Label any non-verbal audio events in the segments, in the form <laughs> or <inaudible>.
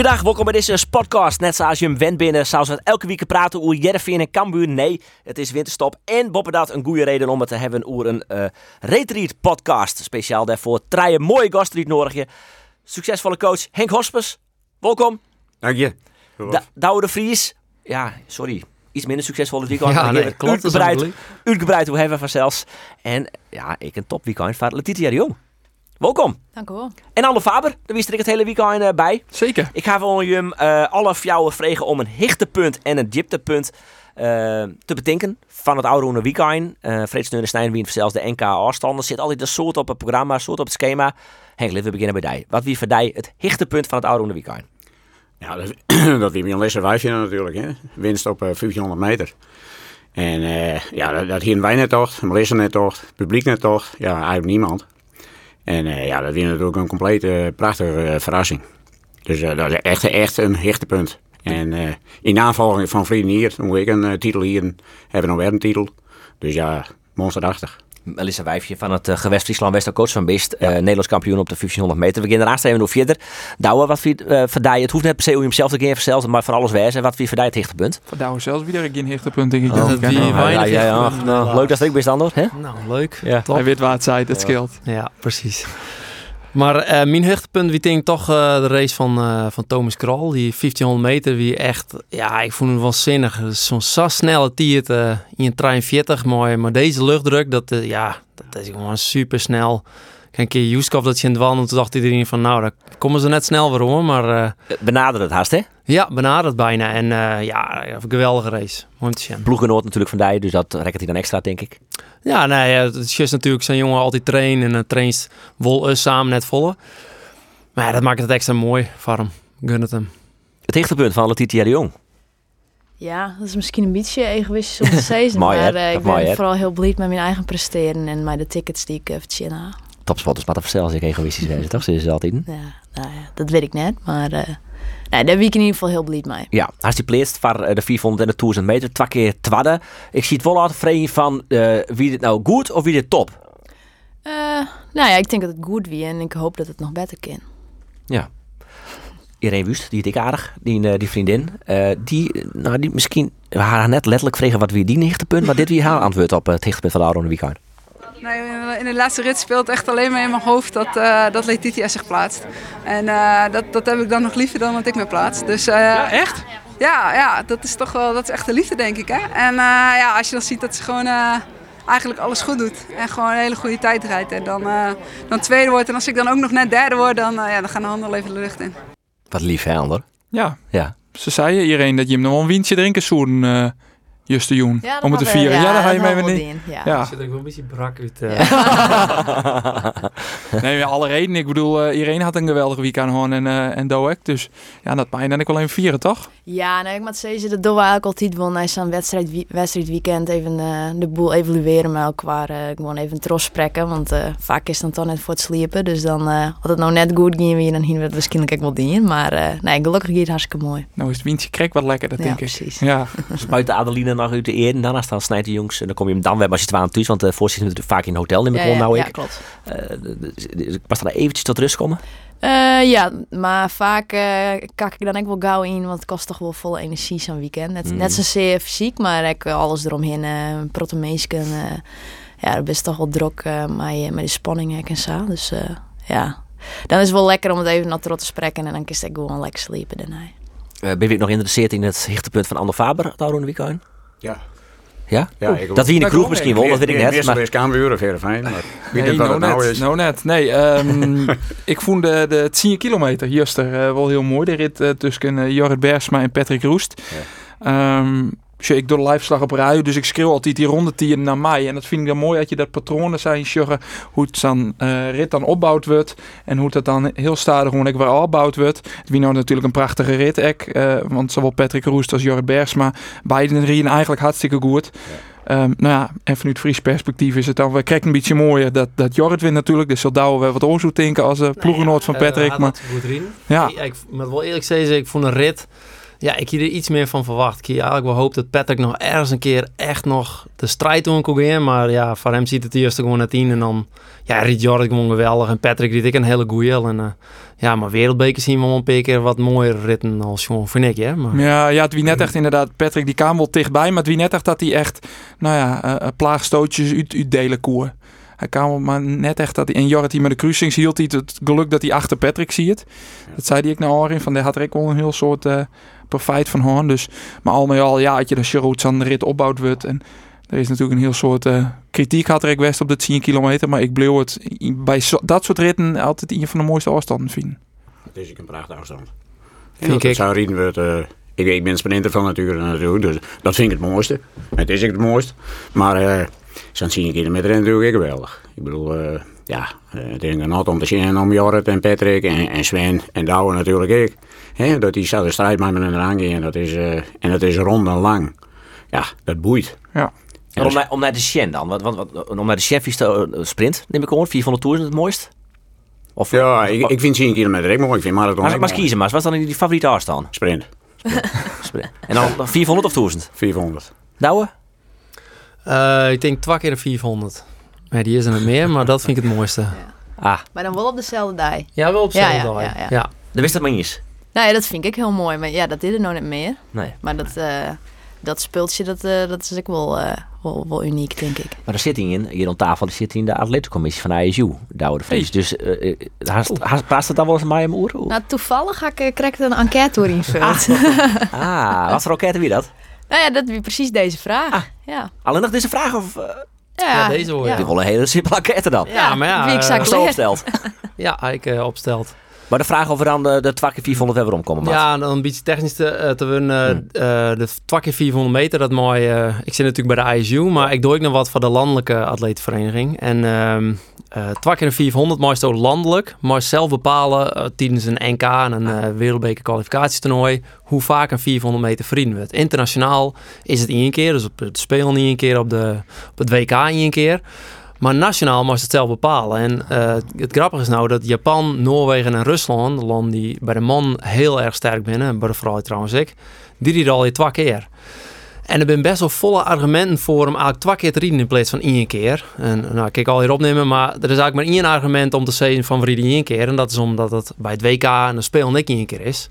Goeiedag, welkom bij deze podcast. Net zoals je hem went binnen, zoals we elke week praten over Jereveen en Cambuur. Nee, het is winterstop en boppen dat een goede reden om het te hebben over een uh, retreat podcast. Speciaal daarvoor draaien mooie gasten nodig. Succesvolle coach Henk Hospes, welkom. Dank je. Da Douwe de Vries, ja, sorry, iets minder succesvolle weekend. Ja, nee, klopt. Uitgebreid, uitgebreid hoe hebben we vanzelfs. En ja, ik een top weekend van Letitia de Jong. Welkom. Dank u wel. En Anne Faber, daar wist ik het hele weekend uh, bij. Zeker. Ik ga voor je uh, alle jou vragen om een hichtepunt en een dieptepunt uh, te bedenken van het oude weekend. Uh, Frits Neunestein wint zelfs de NK afstanden. Zit altijd een soort op het programma, een soort op het schema. Henk, we beginnen bij jou. Wat wie voor jou het hichtepunt van het oude weekend? Ja, dat, <clears throat> dat wie een Lesse Wijfje natuurlijk. Hè. Winst op uh, 1500 meter. En uh, ja, dat, dat hier wij net toch, Melissa net toch, publiek net toch. Ja, eigenlijk niemand. En uh, ja, dat is natuurlijk een complete prachtige uh, verrassing. Dus dat is echt, echt een hechtepunt. En in navolging van Vrienden hier, hoe ik een titel hier, hebben we nog een titel. Dus ja, monsterachtig. Melissa Wijfje van het uh, gewest Friesland West coach van Bist. Ja. Uh, Nederlands kampioen op de 1500 meter. We beginnen daarnaast even nog verder. Douwe, wat vind uh, verdij? Het hoeft net per se om hemzelf te keer zelf, maar van alles wijs. En wat vind verdij het? Voor Douwe zelfs weer geen hichtepunt denk ik. Oh, dat die oh, ja, ja, ja, nou, leuk dat het ik best anders, hè? Nou, leuk. Ja. Hij weet waar het zei, het scheelt. Ja, precies. Maar uh, mijn hoogtepunt wie denk toch uh, de race van, uh, van Thomas Krol. Die 1500 meter, wie echt, ja, ik vond hem waanzinnig. Zo'n zo snelle tiert in een trein 40, mooi. Maar deze luchtdruk, dat, ja, dat is gewoon super snel. Een keer Juskov dat je in het wandelen, toen dacht iedereen van, nou, daar komen ze net snel weer om. Maar, benaderd het haast, hè? Ja, benaderd bijna. En ja, een geweldige race. Mooi te zien. Ploeggenoot natuurlijk van Dij, dus dat rekkert hij dan extra, denk ik. Ja, nee, het is natuurlijk zijn jongen altijd trainen en uh, traint wol samen net volle. Maar ja, dat maakt het extra mooi voor hem. Gun het hem. Het hichtepunt van Letitia de Jong. Ja, dat is misschien een beetje egoïstisch om te zeggen. <laughs> maar uh, ik ben mooi, vooral heel blij met mijn eigen presteren en met de tickets die ik uh, verdiend heb. Topsporters, maar dat vertel als ik egoïstisch ben, toch? Ze is altijd. Ja, nou ja, dat weet ik net, maar... Nee, ben ik in ieder geval heel blij mee. Ja, als die pleest voor de 400 en de 1000 meter, twee keer twadde. Ik zie het wel altijd vragen van uh, wie dit nou goed of wie dit top? Uh, nou ja, ik denk dat het goed wie en ik hoop dat het nog beter kan. Ja. Irene Wust, die ik aardig, die, die vriendin, uh, die, nou, die misschien haar net letterlijk vregen wat wie die hichtepunt, maar dit wie haar antwoord op het hichtepunt van de Aron Weekend. Nee, in de laatste rit speelt echt alleen maar in mijn hoofd dat, uh, dat Letitia zich plaatst. En uh, dat, dat heb ik dan nog liever dan dat ik me plaats. Dus, uh, ja, echt? Ja, ja, dat is toch wel dat is echt de liefde, denk ik. Hè? En ja, als je dan ziet dat ze gewoon eigenlijk alles goed doet. En gewoon een hele goede tijd rijdt. En dan, dan tweede wordt. En als ik dan ook nog net derde word, dan, ja, dan gaan de handen even de lucht in. Wat lief, hè, Ander? Ja. ja. Ze zei iedereen dat je hem nog wel een windje drinken zoen Juste Joen. Ja, om het te vieren. Ja, ja dan ga je mee wanneer. Ja. ja. Zit ik wel een beetje brak uit. Uh. <laughs> nee, alle reden. Ik bedoel, uh, iedereen had een geweldige weekend gewoon en, uh, en Doek. Dus ja, dat pijn en ik wel even vieren, toch? Ja, nee, ik moet zeggen, dat doen we eigenlijk altijd wel na zo'n wedstrijd, wedstrijd weekend even de boel evalueren met elkaar. gewoon even tros spreken, want vaak is het dan toch net voor het sliepen. Dus dan, had het nou net goed ging, weer dan hier we het waarschijnlijk ook wel dingen. Maar nee, gelukkig gaat het hartstikke mooi. Nou is het windje krek wat lekker, dat ja, denk precies. ik. Ja, Spuit Adeline nog uit de eer en daarna staan snijdt de jongens. En dan kom je hem dan weer als je het aan thuis, want de voorzitter natuurlijk vaak in een hotel, neem ik ja, wel ja, nou ja, ik. klopt. Uh, pas daar eventjes tot rust komen? Uh, ja, maar vaak uh, kak ik dan ook wel gauw in, want het kost toch wel volle energie zo'n weekend. Net, mm. net zozeer fysiek, maar ik alles eromheen, uh, protomeesken. Uh, ja, dat is toch wel druk uh, met, met de spanning en zo. Dus ja, dan is het wel lekker om het even naar te spreken en dan kun je gewoon lekker sliepen daarna. Ben je nog geïnteresseerd in het hichtepunt van Ander Faber, het oude weekend? Ja. Ja? ja ik dat wie in de kroeg misschien wel, dat weet ik net. Meestal is Kamerburen of Heerenveen, maar <laughs> wie nee, het nou net, is. no net. Nee, um, <laughs> ik vond de, de 10 kilometer juster uh, wel heel mooi. De rit uh, tussen uh, Jorrit Bergsma en Patrick Roest. Ja. Um, ik door de live op rij, dus ik schreeuw altijd die ronde die naar mij. En dat vind ik dan mooi dat je dat patronen zijn, sjuggen, hoe het dan uh, rit dan opbouwd wordt. En hoe het dan heel stadig gewoon weer opbouwd wordt. Wie nou natuurlijk een prachtige rit, ek, uh, want zowel Patrick Roest als Jorrit Bergsma, beiden reden eigenlijk hartstikke goed. Ja. Um, nou ja, en vanuit Fries perspectief is het dan weer krijgt een beetje mooier dat, dat Jorrit wint natuurlijk. Dus zal Douwe wel wat oorzoek denken als uh, ploegenoot van Patrick. Maar, ja. Ik, ik moet wel eerlijk zeggen, ik vond een rit ja, ik hier er iets meer van verwacht. Ik hier eigenlijk wel hoop dat Patrick nog ergens een keer echt nog de strijd doen kon gaan. Maar ja, voor hem ziet het eerst gewoon naar tien. En dan, ja, Riet Jorrit gewoon geweldig. En Patrick riet ik een hele goeie. En uh, ja, maar wereldbeker zien we wel een paar keer wat mooier ritten als gewoon, vind ik, hè. Maar... Ja, ja, het wie net echt inderdaad, Patrick die kwam wel dichtbij. Maar het wie net echt dat hij echt, nou ja, uh, plaagstootjes uit, uitdelen koer. Hij kwam maar net echt dat hij. En Jorrit die met de cruisings hield hij het geluk dat hij achter Patrick ziet. Dat zei hij ik nou al in. Van daar had ik wel een heel soort uh, profijt van hoorn. Dus, maar al met al, ja, had je de aan de rit opbouwd wordt. En er is natuurlijk een heel soort uh, kritiek had ik west op de 10 kilometer. Maar ik bleef het bij zo, dat soort ritten altijd een van de mooiste afstanden vinden. Het is een prachtige afstand. Vind ik. zou rijden wordt. Uh, ik, ik ben sprinter van nature natuurlijk, dus dat vind ik het mooiste. Het is ik het mooist. Maar uh, zo'n 10 kilometer natuurlijk geweldig. Ik bedoel, uh, ja, het is een om te zien om Jorrit en Patrick en, en Sven en Douwe natuurlijk ik. He, dat die de strijd met me eraan en dat is, uh, en dat is rond en lang. Ja, dat boeit. Ja. En om, naar, om naar de Shen dan, want, want, want, om naar de Shen is de sprint, neem ik aan, 400 tours het mooist? Of, ja, ik, ik vind 10 kilometer ik mooi, ik vind marathon Maar, maar kiezen maar, wat is dan die favoriete afstand? Sprint. <laughs> Sprint. En dan 400 of 1000? 400. Douwe? Uh, ik denk twee keer de 400. Nee, die is er niet meer, maar dat vind ik het mooiste. Ja. Ah. Maar dan wel op dezelfde dag. Ja, wel op dezelfde ja, dag. Ja, ja, ja. Dat wist dat maar niet eens. Nou ja, dat vind ik heel mooi. Maar ja, dat is er nog niet meer. Nee. Maar dat, uh, dat speeltje, dat, uh, dat is ook wel, uh, wel, wel, uniek, denk ik. Maar er zit hij in, hier aan tafel, zit hij in de atletencommissie van ISU, Douwe de. Dus uh, haast, haast, praat het dan wel eens mij om oer? Nou, toevallig ga ik, krijg ik een enquête door. Ah, ah wat voor enquête wie dat? Nou ja, dat is precies deze vraag. Ah. Ja. Alleen nog deze vraag of... Ja, ja, deze hoor. Ja. Wel een hele simpele enquête dan. Ja, ja maar ja. Wie ik uh, zo opstelt. <laughs> ja, ik uh, opstelt. Maar de vraag of we dan de, de 2 keer 400 weer omkomen. Maat. Ja, dan een beetje technisch te, te winnen. Hmm. Uh, de 2 keer 400 meter, dat mooi. Ik zit natuurlijk bij de ISU, maar ik doe ook nog wat voor de landelijke atletenvereniging. En uh, 2 keer 400 mooi ook landelijk. Maar zelf bepalen tijdens een NK en een wereldbeker kwalificatietoernooi hoe vaak een 400 meter vrienden wordt. Internationaal is het één keer, dus op het spelen niet één keer, op, de, op het WK één keer. Maar nationaal moest het zelf bepalen. En uh, het grappige is nou dat Japan, Noorwegen en Rusland, de landen die bij de man heel erg sterk binnen, bij de vrouw trouwens ik, die die al je twee keer. En er zijn best wel volle argumenten voor om eigenlijk twee keer te rieden in plaats van één keer. En nou, ik kan al hier opnemen, maar er is eigenlijk maar één argument om te zeggen van we rieden één keer. En dat is omdat het bij het WK en de speel niet één keer is.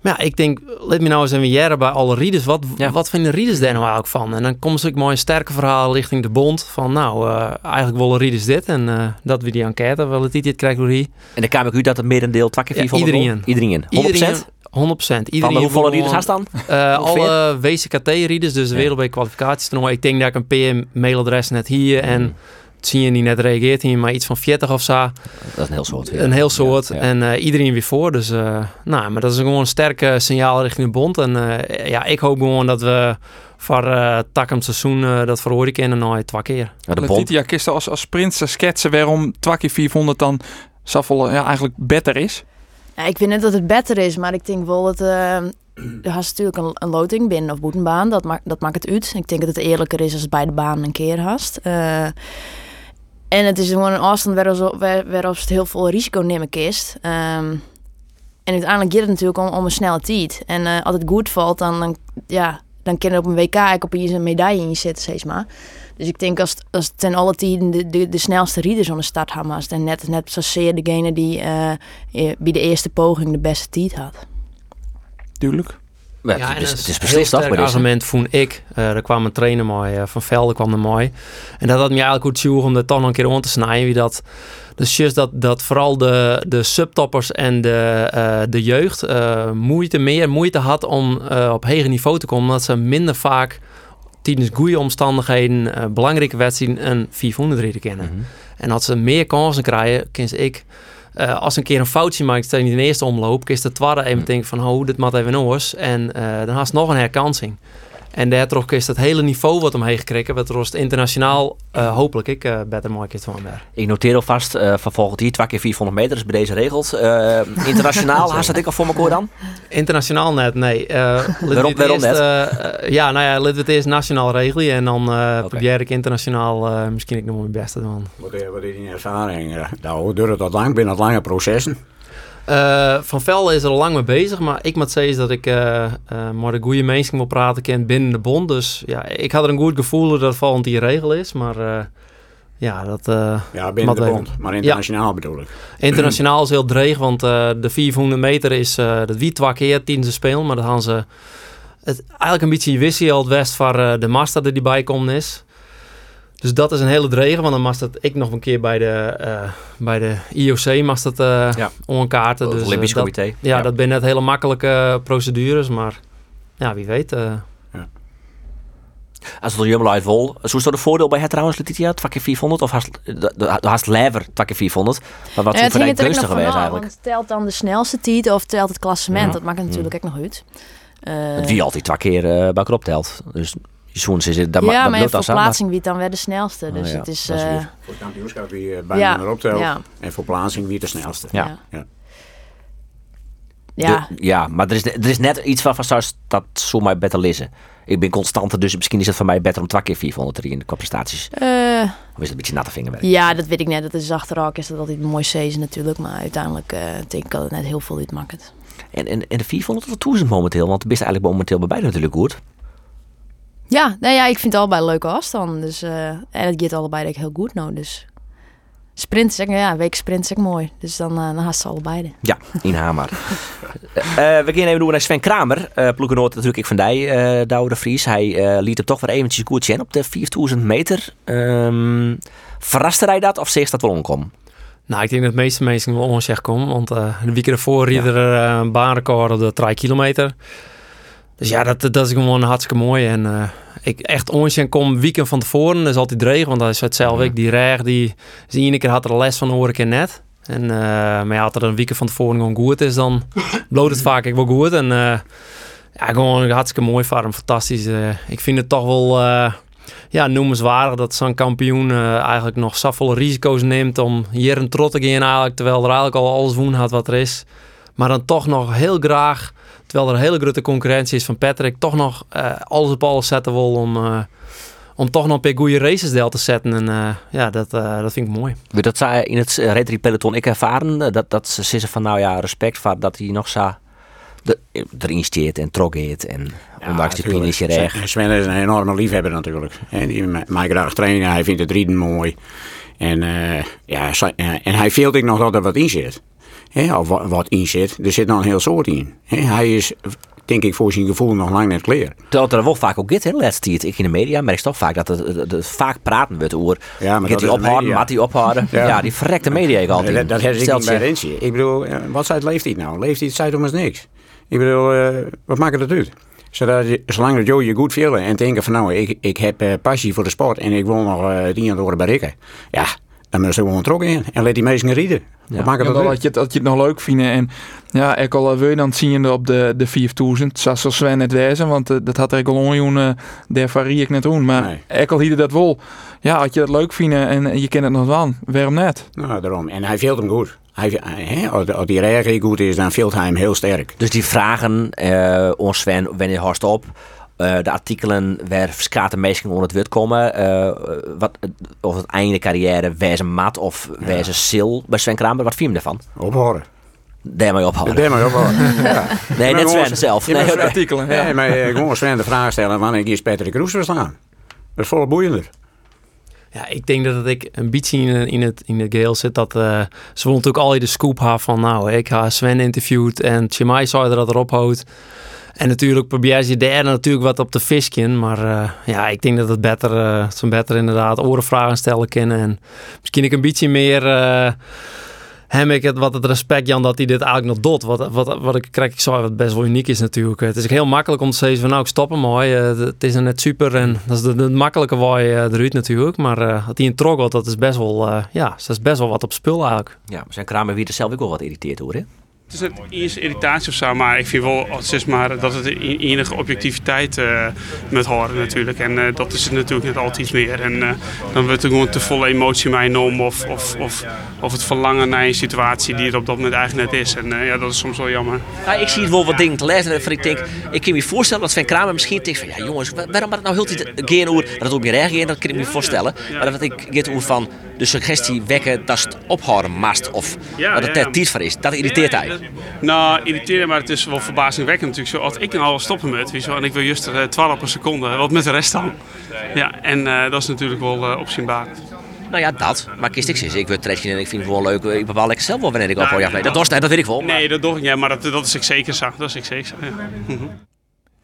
Maar ja, ik denk, let me nou eens even jaren bij alle rieders. Wat, ja. wat vinden rieders daar nou eigenlijk van? En dan ze ook mooi een sterke verhaal richting de bond. Van nou, uh, eigenlijk willen rieders dit. En uh, dat we die enquête wel het iets krijgen door hier. En dan ik u dat het merendeel twee keer 400 ja, iedereen. Iedereen. 100%? Iedereen, 100%. Iedereen van de hoeveel rieders haast dan? Uh, alle WCKT-rieders, dus de ja. wereldbeker kwalificatietoernooi. Ik denk dat ik een PM-mailadres net hier en... Mm zie je niet net reageert hier, maar iets van 40 of zo. Dat is een heel soort. Ja. Een heel soort. Ja, ja. En uh, iedereen weer voor. Dus uh, nou, maar dat is gewoon een sterke signaal richting de bond. En uh, ja, ik hoop gewoon dat we voor uh, takken seizoen dat verhoor ik in en nou twee keer. Ja, de bond. Ja, kisten als, als sprint schetsen waarom twee keer 400 dan Saffel ja, eigenlijk beter is. Ja, ik vind net dat het beter is, maar ik denk wel dat er has natuurlijk een, een loting binnen of boetenbaan. Dat, maakt dat maakt het uit. Ik denk dat het eerlijker is als het bij de baan een keer hast. En het is gewoon een afstand waarop waar, het heel veel risico nemen kist. Um, en uiteindelijk gaat het natuurlijk om, om een snelle tijd. En uh, als het goed valt, dan, dan, ja, dan kan je op een WK ik op een medaille in je zitten, steeds maar. Dus ik denk als, als ten alle tijden de, de, de snelste rieders aan de start hebben, en net, net zozeer degene die uh, bij de eerste poging de beste tijd had. Tuurlijk. Ja, het, is, het is beslist toch? Het argument vond ik. Uh, er kwam een trainer mooi, uh, van Velde kwam er mooi. En dat had me eigenlijk goed zoeken om dat toch nog een keer om te snijden. Wie dat, dus just dat, dat vooral de, de subtoppers en de, uh, de jeugd moeite, meer moeite had om op hoger niveau te komen. Omdat ze minder vaak tijdens goede omstandigheden belangrijke wedstrijden een 400 rijden kennen. Mm -hmm. En als ze meer kansen krijgen, kent ik... Uh, als een keer een foutje maakt, stel je niet de eerste omloop, is de tweede even denken van, oh, dit moet even oors. En uh, dan haast nog een herkansing. En daardoor is het hele niveau wat omheen gekregen, wat rost internationaal uh, hopelijk ik uh, beter mooi van meer. Ik noteer alvast uh, van volgend jaar twee keer 400 meter, dus bij deze regels. internationaal, <laughs> haast dat ik al voor elkaar dan? Internationaal net, nee. <laughs> waarom waarom net? ja, nou ja, laten we het eerst nationaal regelen en dan okay. probeer ik internationaal misschien ik nog mijn beste doen. Wat is, wat is die ervaring? Nou, duurt het dat lang? Binnen het lange processen? Eh, van Vel is er al lang mee bezig, maar ik moet zeggen dat ik uh, uh, maar de goede mensen wil praten ken binnen de bond. Dus ja, ik had er een goed gevoel dat het volgend die regel is, maar ja, dat... ja, binnen de bond, maar internationaal ja. bedoel ik. Internationaal is heel dreig, want de 400 meter is dat wie twee keer tijdens ze spelen, maar dat gaan ze het eigenlijk een beetje wissie al het west van de master die bij komt is. Dus dat is een hele dregen, want dan mag dat ik nog een keer bij de, uh, bij de IOC mag dat uh, ja. onkaarten. Het dus, Olympisch dat, Comité. Ja, ja, dat zijn net hele makkelijke procedures, maar ja, wie weet. Uh. Ja. Als het helemaal uit vol, zo is dat een voordeel bij het trouwens, Letitia, 2 keer 400 of haast, haast lever 2 keer 400? Maar wat ja, voor het gunstiger geweest eigenlijk? Want telt dan de snelste tijd of telt het klassement? Dat maakt het natuurlijk ook nog uit. Uh, wie altijd twee keer uh, bij elkaar telt. Dus Het, dat ja, dat maar je verplaatsing wie dan weer de snelste. Oh, Dus ja, het is... Uh, uh, voor het kampioenschap wie uh, bijna ja, optelt. Ja. En voor plaatsing wie de snelste. Ja. ja. Ja. De, ja, maar er is, er is net iets van van dat zo mij beter lezen. Ik ben constanter, dus misschien is het voor mij beter om twee keer 400 in qua prestaties. Uh, of is het een beetje natte vingerwerk? Ja, dat weet ik net. Dat is achterhaak is dat altijd een mooi season natuurlijk. Maar uiteindelijk uh, denk ik dat het net heel veel niet maakt. En, en, en de 400 of de 1000 momenteel? Want het is eigenlijk momenteel bij beide natuurlijk goed. Ja, nou ja, ik vind het allebei leuke afstanden. Dus, uh, en het gaat allebei denk ik heel goed nou. Dus sprint, zeg, ja, week sprint zeg mooi. Dus dan, uh, dan haast ze allebei. Ja, in Hamer. uh, we gaan even doen naar Sven Kramer. Uh, ploegenoot natuurlijk ik van Dij, uh, Douwe de Vries. Hij liet hem toch weer eventjes goed zien op de 4000 meter. Um, verraste hij dat of zegt dat wel omkom? Nou, ik denk dat de meeste mensen wel onzeg komen. Want de week ervoor riep er een baanrecord op de 3 kilometer. Dus ja, dat, dat is gewoon hartstikke mooi. En uh, ik echt onzien kom weekend van tevoren. Dat is altijd dreig, want dat is hetzelfde. Ja. Die reg, die, die ene keer had er les van, hoor ik net. En, uh, maar ja, als er een weekend van tevoren gewoon goed is, dan <laughs> bloot het vaak ik wel goed. En uh, ja, gewoon hartstikke mooi hem, fantastisch. ik vind het toch wel ja, noemenswaardig dat zo'n kampioen eigenlijk nog zoveel risico's neemt om hier een trot te gaan eigenlijk, terwijl er eigenlijk al alles woen had wat er is. Maar dan toch nog heel graag terwijl er een hele grote concurrentie is van Patrick, toch nog uh, alles op alles zetten wil om, uh, om toch nog een paar goede races deel te zetten. En uh, ja, dat, dat vind ik mooi. Dat zij in het Retri Peloton ik ervaren, dat, dat ze zeggen van nou ja, respect voor dat hij nog zo de, erin steert en trok heet en ja, ondanks die klinische reg. Sven is een enorme liefhebber natuurlijk. En die mij graag trainen, hij vindt het rieden mooi. En, ja, en hij veelt ik nog dat er wat in zit. He, of wat, in zit. Er zit nog een heel soort in. He, hij is, denk ik, voor zijn gevoel nog lang net klaar. Terwijl er wel vaak ook dit, hè, laatst ik in de media merk toch vaak dat het, het, vaak praten wordt over. Ja, maar gaat hij ophouden, maat hij ophouden. ja. ja. die verrekte media ik altijd. Dat, dat heb ik niet bij Rentje. Ik bedoel, wat zei leeft hij nou? Leeft hij, zei om niks. Ik bedoel, uh, wat maakt het uit? Zodat je, zolang dat je je goed voelt en denken van nou, ik, ik heb uh, passie voor de sport en ik wil nog uh, dingen door bereiken. Ja, dan moet je gewoon trokken in en let die mensen rieden. Ja. Maak het ja, dat, je, dat je het nog leuk vindt. En ja, ik al wil je dan zien je op de, de 4000. Zoals zo Sven net wezen, want uh, dat had ik al onjoen, uh, daar varie ik net doen. Maar nee. ik al hielde dat wel. Ja, als je dat leuk vindt en je kent het nog wel, waarom net? Nou, daarom. En hij veelt hem goed. Hij, he, als die reageer goed is, dan veelt hij hem heel sterk. Dus die vragen uh, ons Sven, wanneer horst op? Uh, de artikelen waar verschillende mensen onder het woord komen. Uh, wat, of het einde carrière, wezen mat of wezen ja. sil bij Sven Kramer. Wat vind je ervan? Ophouden. Daarmee ophouden. Daarmee <laughs> ophouden. ja. Nee, net Sven zelf. Nee, nee, artikelen. Ja. Nee, maar gewoon Sven de vraag stellen wanneer is Patrick Roes verstaan. Dat is vol boeiender. Ja, ik denk dat ik een beetje in, in, het, in het geheel zit dat uh, ze willen natuurlijk al de scoop hebben van nou, ik ga Sven interviewd en Chimay zou dat erop houdt. En natuurlijk probeer je daar natuurlijk wat op te visken. Maar uh, ja, ik denk dat het beter, uh, beter inderdaad orenvragen stellen kunnen. En misschien ik een beetje meer hem ik het, wat het respect Jan dat hij dit eigenlijk nog doet. Wat, wat, wat ik krijg, ik zou wat best wel uniek is natuurlijk. Het is heel makkelijk om te zeggen van nou ik stop hem mooi. het is net super en dat is de, de makkelijke waai eruit natuurlijk. Maar dat hij een trok dat is best wel, ja, dat is best wel wat op spul eigenlijk. Ja, zijn kramen wie er zelf ook wel wat irriteerd hoor hè? Het is eens irritatie of zo, maar ik vind wel zeg maar, dat het enige objectiviteit uh, met horen natuurlijk. En uh, dat is het natuurlijk net altijd iets meer. En uh, dan wordt er gewoon te volle emotie meegenomen of, of, of, of het verlangen naar een situatie die er op dat moment eigenlijk net is. En ja, dat is soms wel jammer. Ja, ik zie het wel wat dingen te lezen en ik denk, ik kan me voorstellen dat Sven Kramer misschien denkt van ja jongens, waarom maar het nou heel tijd geen oer, dat ook weer erg dat kan ik me voorstellen. Maar dat ik get oer van, de suggestie wekken dat het ophouden mast of Ja, dat het ja, er ja. tijd voor is. Dat irriteert hij. dat- nou, irriteert, maar het is wel verbazingwekkend natuurlijk. Zo, als ik nou al stoppen met, wel, en ik wil juist er, eh, 12 per seconde, wat met de rest dan? Ja, en eh, dat is natuurlijk wel uh, opzienbarend. Nou ja, dat. Maar kist ik zin. Ik wil tretje en ik vind het wel leuk. Ik bepaal lekker zelf wel wanneer ik op Nou, ja, nee, dat, was, dat weet ik wel. maar- Nee, dat doe ik niet, maar dat, dat is ik zeker zo. Dat is ik zeker zo, ja.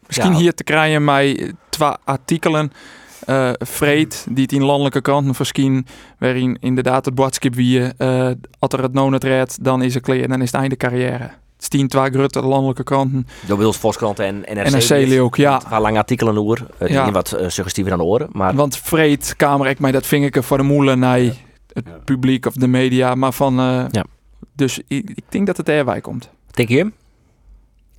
Misschien Ja. hier te krijgen mij twee artikelen. Eh Vreed, die het in landelijke kranten verschijnen, waarin inderdaad het boodschap wie eh als er het nou net redt, dan is het klaar, dan is het einde carrière. Het staan twee grote landelijke kranten. Dat bedoelt Volkskrant en NRC. NRC ook, ja. Een lange artikelen over. Uh, Ja. wat uh, suggestiever aan de oren. Maar Want Vreed, Kamer, ik mij dat vingerke voor de moelen naar het Ja. publiek of de media, maar van... eh, Ja. Dus ik, ik denk dat het erbij komt. denk je hem?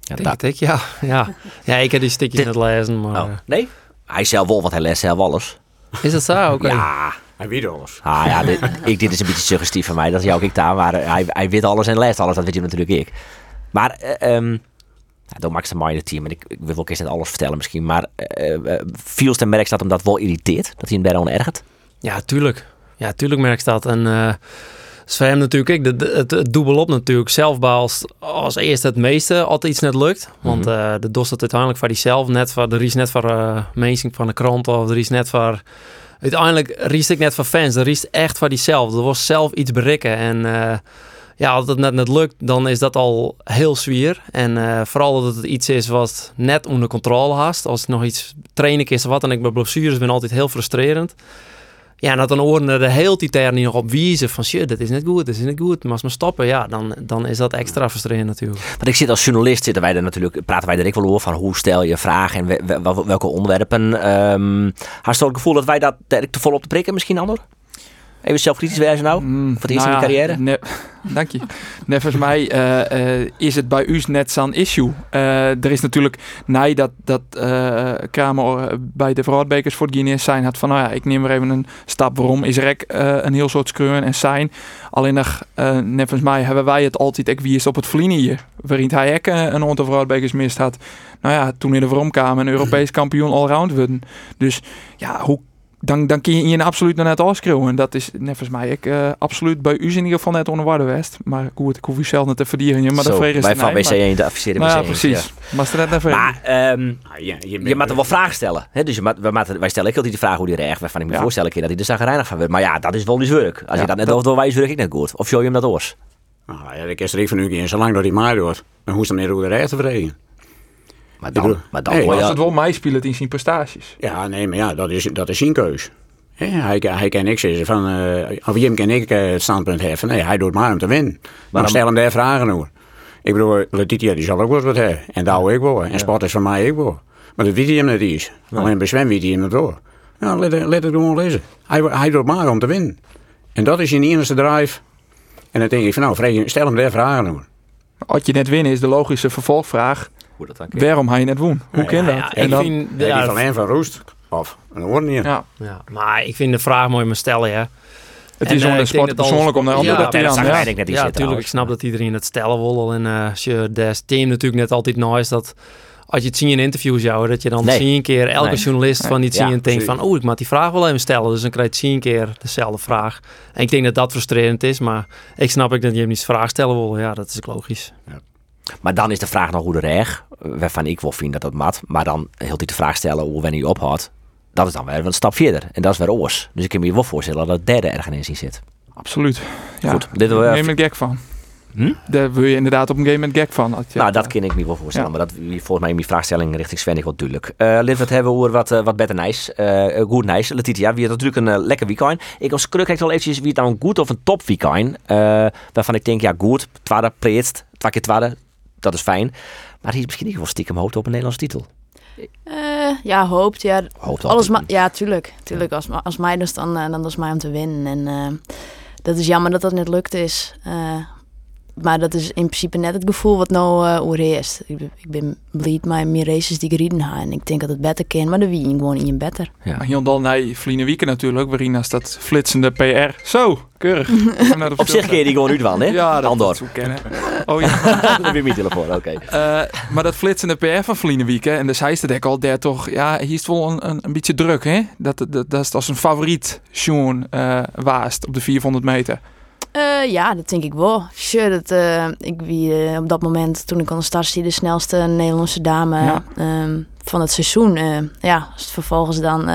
Ja, Denk ik, ja. ja. Ja, ik heb die stukjes net lezen, maar... Oh, nee? Hij zelf wel, want hij leest zelf alles. Is dat zo? <laughs> Oké. Ja. Hij weet alles. Ah, ja, dit, <laughs> ik, dit is een beetje suggestief van mij. Dat is jou ook ik daar. Maar eh, hij, hij weet alles en leest alles. Dat weet je natuurlijk ik. Maar, eh um, ja, dan maakt het een team. En ik, ik wil ook eens net alles vertellen misschien. Maar uh, uh, Fields en merk dat hem dat wel irriteert. Dat hij hem daar ergert. Ja, tuurlijk. Ja, tuurlijk merk dat. En uh, is voor hem natuurlijk ik, de, de, het, het dubbel op natuurlijk. Zelf als, als eerste het meeste altijd iets net lukt. Want Mhm. uh, de dost het uiteindelijk voor die zelf net voor de is net voor uh, mensen van de krant of er is net voor uiteindelijk riest ik net van fans. Er riest echt voor diezelfde. Er was zelf iets berikken en uh, ja, als het net net lukt, dan is dat al heel zwier. En uh, vooral dat het iets is wat net onder controle haast. Als het nog iets training is of wat, en ik bij blessures ben altijd heel frustrerend. Ja, en dat dan oren er de hele tijd niet nog op wijzen van shit, dat is niet goed, dat is niet goed. Maar als we stoppen, ja, dan, dan is dat extra frustrerend natuurlijk. Want ik zit als journalist, zitten wij er natuurlijk, praten wij er wel over van hoe stel je vragen en we, we, welke onderwerpen. Um, het gevoel dat wij dat te vol op te prikken misschien, Ander? Even zelfkritisch wijzen nou, Mm, voor het eerst nou in de ja, carrière. Ne, <laughs> dank je. Nee, volgens mij uh, uh, is het bij u net zo'n issue. Uh, er is natuurlijk, nee, dat, dat Kramer bij de Vroadbekers voor het Guinness zijn had van, nou ja, ik neem er even een stap. Waarom is er een heel soort skreun en zijn. Alleen nog, net volgens mij hebben wij het altijd, ik wie is op het vliegen hier. Waarin hij ook een aantal Vroadbekers mist had. Nou ja, toen in de Vromkamer een Europees kampioen allround worden. Dus ja, hoe dan, dan kun je je absoluut nog net afschreeuwen. Dat is net volgens mij ik, uh, absoluut bij u in ieder geval net onder West. Maar goed, ik hoef u zelf niet te verdienen. Maar vraag is wij van nee, WC1 de adviseren maar, WC1. ja, precies. Ja. Maar net. Maar um, ja, je, je moet er wel vragen stellen. Hè? Dus je moet, wij, moeten, wij stellen ook altijd de vraag hoe die recht. Waarvan ik me Ja. voorstellen kan dat hij er zagrijnig van wordt. Maar ja, dat is wel die werk. Als Ja, je dat net dat- over door wij werk ik net goed. Of show je hem dat oors? Nou ja, ik is er even nu in, zolang dat hij maar doet. Dan hoeft hem niet hoe de recht te verdienen. Maar bedoel- dan, maar dan Nee, je... het wel meespelen in zijn prestaties. Ja, nee, maar ja, dat is, dat is zijn keus. Hij, hij kan niks zeggen van, uh, of Jim kan ik uh, het standpunt heffen. Nee, hij doet maar om te winnen. Maar dan- stel hem daar vragen over. Ik bedoel, Letitia die zal ook wel wat hebben. En hou ik wel. En sport is van mij ook wel. Maar dat weet hij hem niet eens. Alleen bij zwem weet hij hem het wel. Ja, let, let het gewoon lezen. Hij, hij doet maar om te winnen. En dat is zijn enige drive. En dan denk ik van, nou, stel hem daar vragen over. Als je net winnen is de logische vervolgvraag. Hoe dat dan kan. Waarom hij net woen? Hoe Ja, kan ja, dat? Ja, en ik dan, vind, Ja, die van hem van Roest. Of een oor niet. ja, ja, maar ik vind de vraag mooi maar stellen, ja. het En, is eh, om de ik denk sport persoonlijk om de andere Ja, dan. zag Ja. natuurlijk. Ik snap dat iedereen het stellen wil. En eh, als je de team natuurlijk net altijd is dat als je het zien in interviews jou, dat je dan Nee. zie je een keer elke Nee. journalist van Ja, zien denkt precies. van, oh, ik moet die vraag wel even stellen. Dus dan krijg je een keer dezelfde vraag. En ik denk dat dat frustrerend is, maar ik snap ik dat je hem niet de vraag stellen wil. Ja, dat is ook logisch. Maar dan is de vraag nog hoe de reg, waarvan ik wel vind dat dat mat, maar dan heel die de vraag stellen hoe wanneer je ophoudt. Dat is dan weer een stap verder. En dat is weer oors. Dus ik kan me wel voorstellen dat het derde ergens in zit. Absoluut. Ja. Goed, dit wil we neem ik gek van. Hm? Daar wil je inderdaad op een game met gek van. Dat Nou, dat kan ik me wel voorstellen. Ja. Maar dat volgens mij in die vraagstelling richting Sven is wel duidelijk. Uh, we het hebben over wat, uh, wat beter nice. Uh, goed nice. Letitia, wie had natuurlijk een uh, lekker weekend. Ik als kruk kijk wel eventjes wie het nou een goed of een top weekend. Waarvan ik denk, ja goed, tweede preetst, twee keer. Dat is fijn. Maar hij is misschien niet wel stiekem hoopt op een Nederlandse titel. Eh, ja, hoopt. Ja, Hoopt alles ja, tuurlijk. tuurlijk. Als, als mij dus dan, eh, dan is mij om te winnen. En eh, dat is jammer dat dat net lukt is. Maar dat is in principe net het gevoel wat nou uh, overheerst. Ik, ben- ik ben blij met mijn races die ik gereden heb. En ik denk dat het beter kan, maar dan wie je gewoon in je beter. Ja. Maar hier dan naar Vliene Wieken natuurlijk, waarin als dat flitsende PR. Zo, keurig. <laughs> De Op zich keer je die gewoon uit van, hè? Ja, dat, Andor. dat kennen. Oh ja. <laughs> Dat heb je mijn telefoon, oké. Eh, maar dat flitsende PR van Vliene Wieken, en de zijste dek al daar toch, ja, hier is het wel een, een, een beetje druk, hè? Dat, dat, dat is als een favoriet Sjoen eh waast op de 400 meter. Eh, ja, dat denk ik wel. Sure, dat, eh, ik wie eh, op dat moment, toen ik aan de start zie, de snelste Nederlandse dame Ja. ehm, van het seizoen. Ja, als het vervolgens dan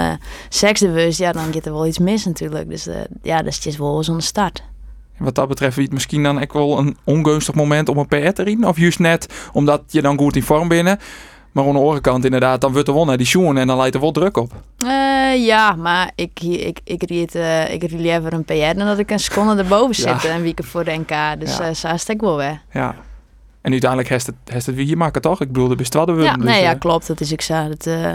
zesde was, ja, dan gaat er wel iets mis natuurlijk. Dus ja, dat is wel zo'n start. Wat dat betreft, wie het misschien dan ook wel een ongunstig moment om een PR te rijden? Of juist net omdat je dan goed in vorm binnen. Maar aan de andere kant inderdaad, dan wordt er wel naar die Sjoen en dan leidt er wel druk op. Eh, ja, maar ik, ik, ik ried, eh ik liever een PR dan dat ik een seconde erboven Ja. zit en wie ik voor de NK. Dus Ja. ja. zo is het ook wel weer. Ja. En uiteindelijk heeft het, heeft het weer hier maken, toch? Ik bedoel, de bestwadden we. Ja, nee, ja, klopt. Dat is ik zo. Dat, eh,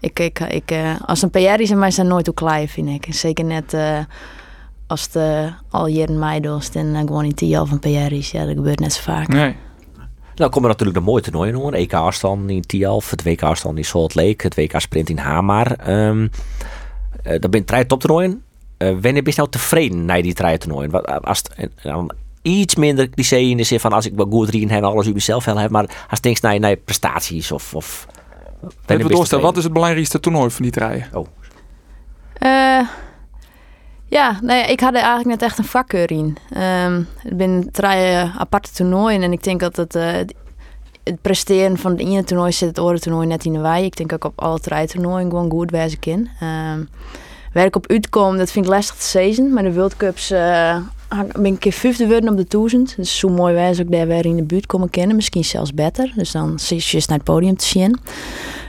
ik, ik, ik, eh, als een PR is, maar zijn nooit hoe klein, vind ik. Zeker net eh, als het eh, al jaren mei doet en eh, gewoon in tien jaar van PR is. Ja, dat gebeurt net zo vaak. Nee. Nou komen natuurlijk de mooie toernooien hoor. EK afstand in Tialf, het WK afstand in Salt Lake, het WK sprint in Hamar. Ehm eh, dat zijn drie toptoernooien. Eh wanneer ben je nou tevreden na die drie toernooien? Wat, als het, en dan iets minder cliché in de zin van als ik wel goed rien heb en alles u mezelf wel heb, maar als het denkt naar, naar prestaties of... of Even doorstellen, wat is het belangrijkste toernooi van die draaien? Eh, ja, nou ja, ik had eigenlijk net echt een vakkeur in. Ehm het zijn drie aparte toernooien en ik denk dat het, eh, het presteren van het ene toernooi zit het andere toernooi net in de wei. Ik denk ook op alle drie toernooien gewoon goed wezen kan. Ehm waar op uitkom, dat vind ik lastig te zeggen, maar de World Cups eh, ben ik een keer vijfde worden op de 1000. Dus zo mooi wijs ook daar weer in de buurt komen kennen, misschien zelfs beter. Dus dan zit je naar het podium te zien.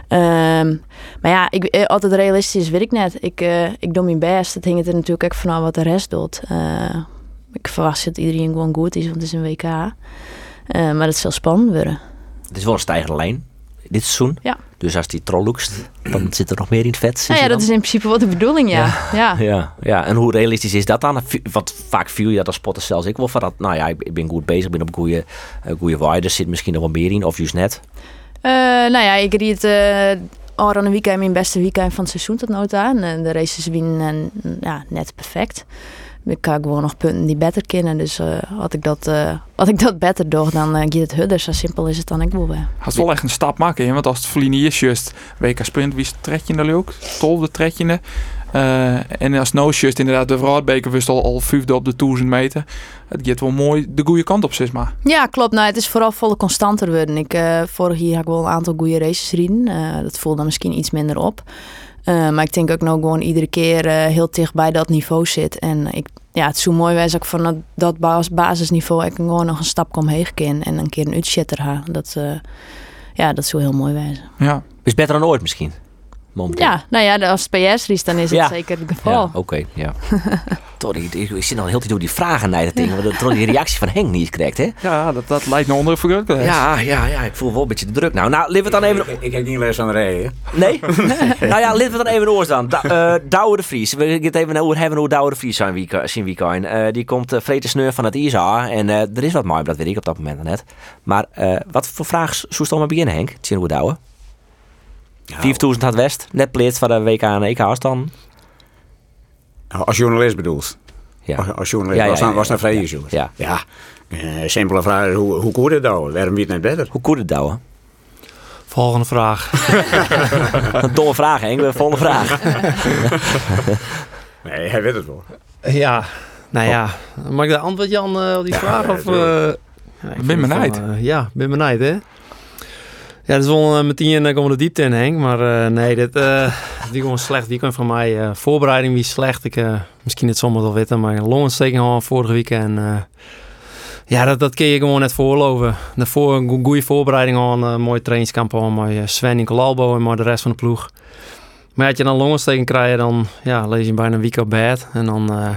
Ehm, maar ja, ik, eh, altijd realistisch weet ik net. Ik, eh, ik doe mijn best. Het hingt er natuurlijk ook vanaf wat de rest doet. Ik verwacht dat iedereen gewoon goed is, want het is een WK. Maar het zal spannend worden. Het is wel een stijgende lijn dit seizoen. Ja. Dus als die trollukst, dan zit er nog meer in het vet. Nou ja, je dat is in principe wat de bedoeling, ja. ja. Ja, <laughs> ja, en hoe realistisch is dat dan? Want vaak viel je dat als spotter zelfs ik wel van dat, nou ja, ik ben goed bezig, ik ben op goede, eh, goede er zit misschien nog wel meer in, of juist net. Eh, nou ja, ik ried uh, al aan een weekend mijn beste weekend van het seizoen tot toe. En de races winnen en ja, net perfect. Ik kan gewoon nog punten die beter kennen. Dus eh, had, ik dat, eh, had ik dat beter door, dan uh, gaat het hudder. Zo simpel is het dan ik weer. Had wel echt een stap maken, hè? want als het verliezen is juist WK Sprint, wie het tredje er ook? Tolfde tredje. Uh, en als no just inderdaad de Vroudbeker wist al, al vijfde op de 1000 meter. Het gaat wel mooi de goede kant op, zeg maar. Ja, klopt. Nou, het is vooral volle constanter worden. Ik, uh, vorig jaar had ik wel een aantal goede races rijden. Uh, dat voelde misschien iets minder op. Uh, maar ik denk ook nou gewoon iedere keer uh, heel dicht bij dat niveau zit. En ik, ja, het zo mooi wijs ook van dat, dat bas basisniveau ik gewoon nog een stap kom heen en een keer een uitschitter ha. Dat, uh, ja, dat is zo heel mooi wijzen. Ja. Is beter dan ooit misschien? Momenteel. Ja, nou ja, als het PS is, dan is het ja. zeker het geval. Ja, Oké, okay, ja. Sorry, ik, ik zit al heel tijd door die vragen naar dat ding, want dat die reactie van Henk niet krijgt, hè? Ja, dat, dat lijkt naar onder. Ja, ja, ja, ik voel wel een beetje de druk. Nou, nou, laten we dan even... Ik, ik, heb niet les van rijden. <laughs> Nee? nou ja, laten we dan even. Da, uh, Douwe de Vries. We gaan het even over hebben hoe Douwe de Vries zijn weekend. weekend. Uh, die komt uh, vreten sneur van het ISA. En uh, er is wat mooi, dat weet ik op dat moment net. Maar uh, wat voor vraag zou je maar beginnen, Henk? Tien hoe Douwe? Ja, 4000 had West, net pleert van de WK en EK afstand. Als journalist bedoelt. Ja. Als, als journalist ja, ja, was, dan, was dan vrij ja, ja. ja. Uh, simpele vraag, hoe, hoe kon het nou? Waarom weet het net beter? Hoe kon het nou? Volgende vraag. <laughs> Een domme vraag, Henk. Volgende vraag. <laughs> nee, hij weet het wel. Ja, nou ja. Mag ik de antwoord, Jan, uh, op die vraag? of, uh, ja, ben benijd. Uh, ja, ben benijd, hè? Ja, dat is wel meteen uh, komen de diepte in, Henk. Maar uh, nee, dit, <laughs> die gewoon slecht. Die kwam van mij. Voorbereiding wie slecht. Ik, misschien het zomaar wel weten, maar longontsteking al vorige week. En ja, dat, dat kun je gewoon net voorloven. Daarvoor een goede voorbereiding al. Een mooie trainingskamp al. Met Sven in Colalbo en maar de rest van de ploeg. Maar als je dan longontsteking krijgt, dan ja, lees je bijna een week op bed. En dan uh,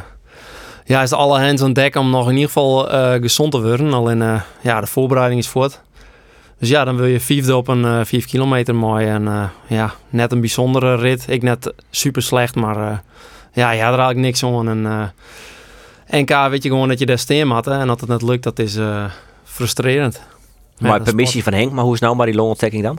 ja, is alle hands aan dek om nog in ieder geval gezond te worden. Alleen ja, de voorbereiding is voort. Dus ja, dan wil je vijfde op een uh, 5 kilometer mooi. En uh, ja, net een bijzondere rit. Ik net super slecht, maar uh, ja, je had er eigenlijk niks aan. En, NK weet je gewoon dat je daar steen had. hè, En dat het net lukt, dat is eh, frustrerend. Ja, maar permissie van Henk, maar hoe is nou maar die longontsteking dan?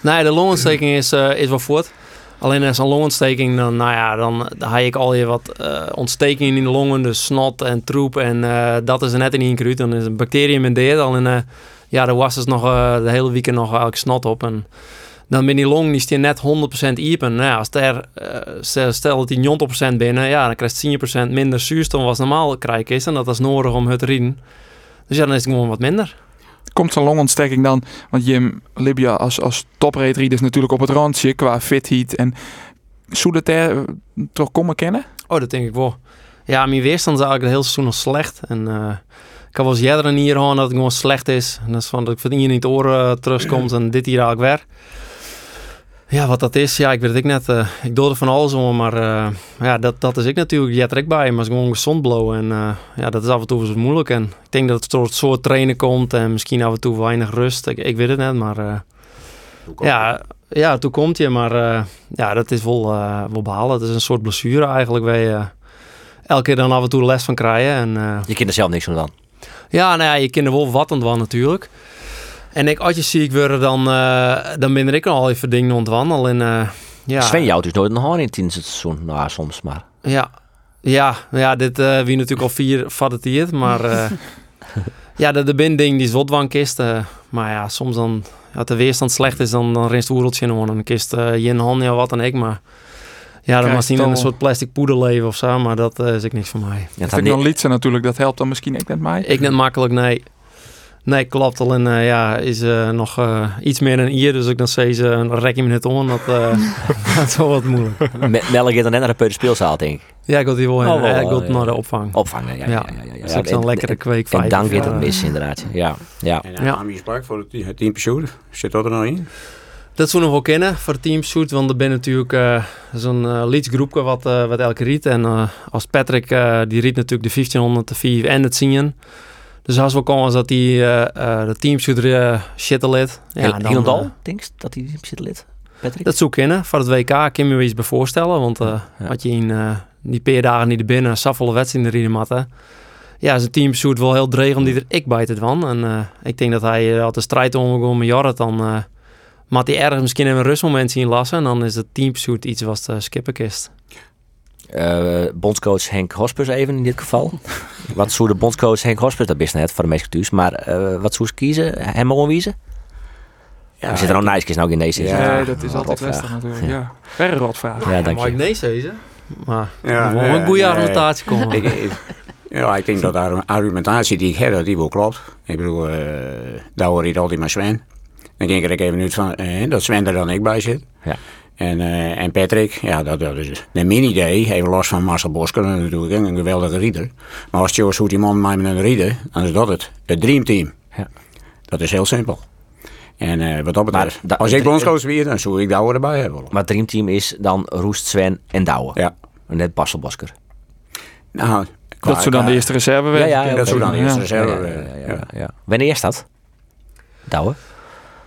Nee, de longontsteking is, eh, is wel voort. Alleen als een longontsteking, dan, nou ja, dan, heb ik al je wat eh, ontstekingen in de longen, dus snot en troep. En eh, dat is er net in ingekruid. Dan is een bacterium in de al. En eh, ja, er was dus nog eh, de hele weekend nog eigenlijk snot op. En dan ben die long, die stier net 100% iepen. Nou ja, als er, eh, stel- dat die 90% binnen, ja, dan krijgt 10% minder zuurstof als normaal krijgen is. En dat is nodig om het te rieden. Dus ja, dan is het gewoon wat minder. Komt zo'n longontsteking dan, want Jim Libya als, als topreedrieder is natuurlijk op het randje qua fitheat en zou dat er eh, toch komen kennen? Oh, dat denk ik wel. Ja, mijn weerstand is eigenlijk de hele seizoen nog slecht. En ik had wel eens jaren hier gewoon dat het gewoon slecht is. En dat is van dat ik van hier in het oren uh, terugkomt en dit hier eigenlijk weer. Ja, wat dat is, ja, ik weet het ik net. eh, ik doe er van alles om, maar eh, ja, dat, dat is ik natuurlijk. Je ook bij, maar het is gewoon gezond blowen. En eh, ja, dat is af en toe moeilijk. En ik denk dat het door het soort trainen komt en misschien af en toe weinig rust. Ik, ik weet het net, maar eh, ja, ja, toen komt je, maar eh, ja, dat is wel, eh, wel behalen. Het is een soort blessure eigenlijk waar je eh, elke keer dan af en toe les van krijgen. En, eh, Je kent er zelf niks van dan. Ja, nou ja, je kent er wel wat wan natuurlijk. En ik, als je ziek wordt, dan, eh, dan ben ik al even dingen ontwandelen. En eh, ja, Sven jouwt dus nooit een in het seizoen. Nou, soms maar. ja, ja, ja, dit eh wie natuurlijk al vier vatteteerd, maar <laughs> ja, de, de binding die is wat eh maar ja, soms dan, als de weerstand slecht is, dan, dan rinst het oereltje in. Dan kist je in hand ja, wat en ik, maar ja, dan was niet in een soort plastic poeder leven of zo, maar dat eh, is ik niks voor mij. Ja, het Dat ik dan Lietse natuurlijk, dat helpt dan misschien ook net mij. Ik net makkelijk, nee. Nee, klopt. Alleen eh, ja, is eh, nog eh, iets meer dan hier. Dus ik dan zei ze een rek in mijn on. Dat, eh <laughs> <laughs> dat is wel wat moeilijk. Me- Melle gaat dan net naar de Peuterspeelzaal, denk ik. Ja, ik wil die wel, Oh, in. wel, Eh, ik wil ja. naar de opvang. Opvangen, ja. ja, Ja. ja, ja, ja, Dus ja. ik zo'n En- lekkere kweek En dan gaat het mis, inderdaad. Ja, ja. En Ja. ja. je sprak voor het, het team pursuit. Zit dat er nog in? Dat zou nog wel kennen voor het teamshoot. Want er ben natuurlijk eh, zo'n eh leadsgroepje wat, eh, wat elke riet. En als Patrick, die riet natuurlijk de 1500, de 4 en het zien. Dus als we komen dat die eh, de teamshoot uh, shitten lid. Heel- dan, eh, denk je dat hij zit lid? Patrick? Dat zou kennen. Voor het WK kan je me eens bij voorstellen. Want Ja. had je in die paar dagen niet er binnen, saffolle wedstrijden in de matten. Ja, zijn team zoet wel heel dreig om die er ik bij te van. En ik denk dat hij eh, had de strijd omgegaan met Jorrit. Dan uh, had hij ergens misschien even een rustmoment zien lassen. En dan is het teamsuit iets wat de skippen kist. Eh, bondscoach Henk Hospers even in dit geval. <laughs> wat zou de bondscoach Henk Hospers, dat is net voor de meeste thuis, maar eh, wat zou ze kiezen? Hem onwiezen? Ja, we zitten er al nice nou geen nee Ja, Ja, ja, dat is altijd lastig natuurlijk. Ja. Verre rotvraag. Ja, dank Mike je. nee zeggen. Maar Ja, ja, een goede argumentatie komen. ik, ik- ja, ik denk dat de argumentatie die ik heb, dat die wel klopt. Ik bedoel, eh daar hoor je altijd maar Sven. Dan denk ik er even uit van eh, dat Sven er dan ik bij zit. Ja. En, eh, en Patrick, ja, dat, dat is een mini-idee. Even los van Marcel Bosker natuurlijk, een geweldige rieder. Maar als Jos hoe die man mij met een rieder, dan is dat het. Het dreamteam. Ja. Dat is heel simpel. En eh, wat dat betreft, da- als ik bondscoach weer, dan zou ik daar erbij hebben. Maar het dreamteam is dan Roest, Sven en Douwe. Ja. En net Basel Bosker. Nou, qua- Dat zou dan de eerste reserve Ja, werden. ja, dat zou dan de Ja. eerste Ja, reserve ja, werden, ja, ja, ja. ja. Wanneer is dat? Douwe?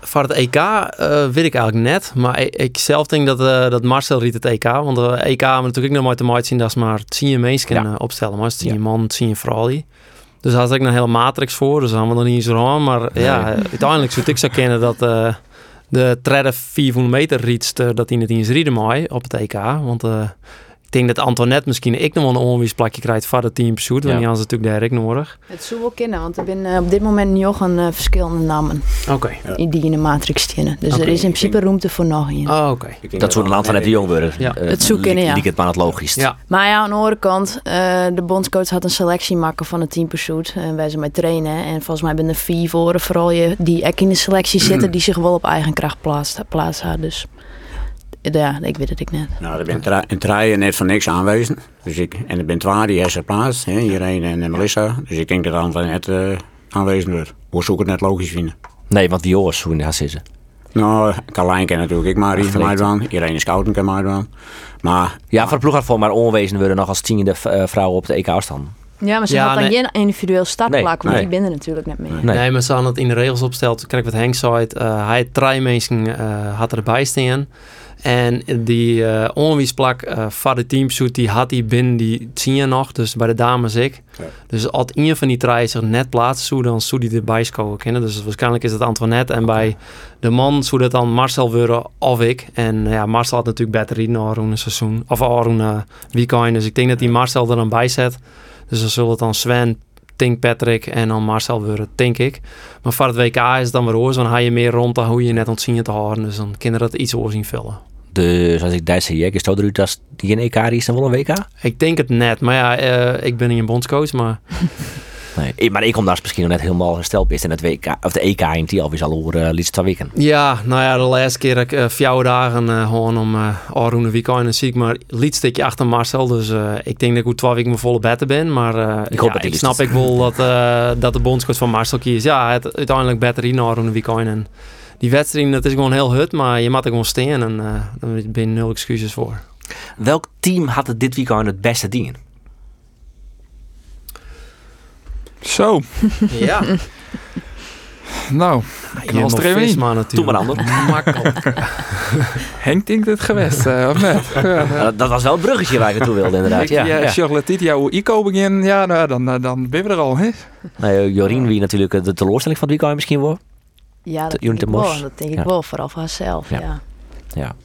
Voor het EK eh, weet ik eigenlijk net. Maar ik, ik zelf denk dat, eh, dat Marcel riet het EK. Want de EK hebben we natuurlijk nog maar te maken zien. Dat is maar je mensen Ja. opstellen. Maar je Ja. man, je vrouw. die. Dus daar had ik een hele matrix voor. Dus dan we nog niet zo aan. Maar ja, uiteindelijk zou ik zo kennen dat eh, de tredde 400 meter rietst. eh, dat hij het in zijn rieden mooi op het EK. Want eh, ik denk dat Antoinette misschien ik nog wel een onweersplakje krijgt voor het team pursuit. Want Ja. die had ze natuurlijk ook nodig. Het zou wel kennen, want er zijn eh, op dit moment nog een eh, verschillende namen Oké. die in de matrix staan. Dus er is in principe ruimte voor nog een. Oh, oké. Denk Dat zou een Antoinette de Jong worden. Ja. Het kunnen, ja. liek het maar het logisch. Ja. Maar ja, aan de andere kant, eh, de bondscoach had een selectie maken van het team pursuit. En wij zijn met trainen. En volgens mij ben er vier voor, vooral je, die ook in de selectie zitten, <clears throat> die zich wel op eigen kracht plaats, plaats. Dus ja, ik weet het ik net. Nou, er tra- treien net van niks aanwezig. Dus ik, en er ben twee die heeft geplaatst, hè, Irene en Melissa. Dus ik denk dat dan net eh aanwezig wordt. Hoe zou ik het net logisch vinden? Nee, want die jongens, hoe in de has is ze? Nou, Carlijn natuurlijk ik maar van mij doen. Irene Schouten kan mij doen. Maar Ja, voor de ploeg had voor maar onwezen worden nog als tiende eh, vrouwen op de EK-afstand. Ja, maar ze Ja, had dan nee. geen individueel startplak, Nee, nee. die binnen natuurlijk net meer. Nee. Nee, maar ze hadden het in de regels opsteld. Kijk wat Henk zei. het, eh, hij had drie mensen eh, had erbij staan. En die uh, onwiesplak uh, van de teamsuit, die had hij binnen die tien jaar nog. Dus bij de dames ik. Ja. Dus als een van die drie zich net plaatsen zou, dan zou die erbij scoren kennen. Dus waarschijnlijk is het Antoinette. En bij de man zou dat dan Marcel worden of ik. En ja, Marcel had natuurlijk beter in een seizoen. Of een uh, weekend. Dus ik denk dat die Marcel er dan bij zet. Dus dan zullen het dan Sven, Tink Patrick en dan Marcel worden, denk ik. Maar voor het WK is het dan weer oors. Dan ga je meer rond dan hoe je net ontzien te houden. Dus dan kunnen dat iets oor zien vullen. Dus als ik daar zie, is het eruit als die in EK is dan wel een WK? Ik denk het net. Maar ja, uh, ik ben niet een bondscoach, maar... <laughs> Nee, maar ik kom daar misschien nog net helemaal hersteld is in het WK of de EK in die alweer al over uh, liefst twee weken. Ja, nou ja, de laatste keer dat ik uh, vier dagen uh, gewoon om uh, Arun een weekend en zie ik maar liet stukje achter Marcel. Dus ik denk dat ik twee weken mijn volle betten ben. Maar ik, hoop ja, ik snap ik wel dat, dat de bondscoach van Marcel kiest. Ja, het uiteindelijk beter in Arun weekend. En die wedstrijd, dat is gewoon heel hut, maar je moet er gewoon staan en daar ben je nul excuses voor. Welk team had het dit weekend het beste dingen? Zo. <laughs> Ja. <laughs> nou, knal er even in. Maar natuurlijk. Doe maar ander. <laughs> Makkelijk. Henk denkt het geweest, uh, of net? ja, dat, dat was wel een bruggetje waar ik naartoe wilde, inderdaad. Ja, ja, ja. Charlotte, jouw ICO begin, ja, nou, dan, dan ben we er al. Hè? Nou, Jorien, wie natuurlijk de teleurstelling van het weekend misschien wordt. Ja, dat denk ik wel. Dat denk ik wel, vooral voor haarzelf, ja. ja.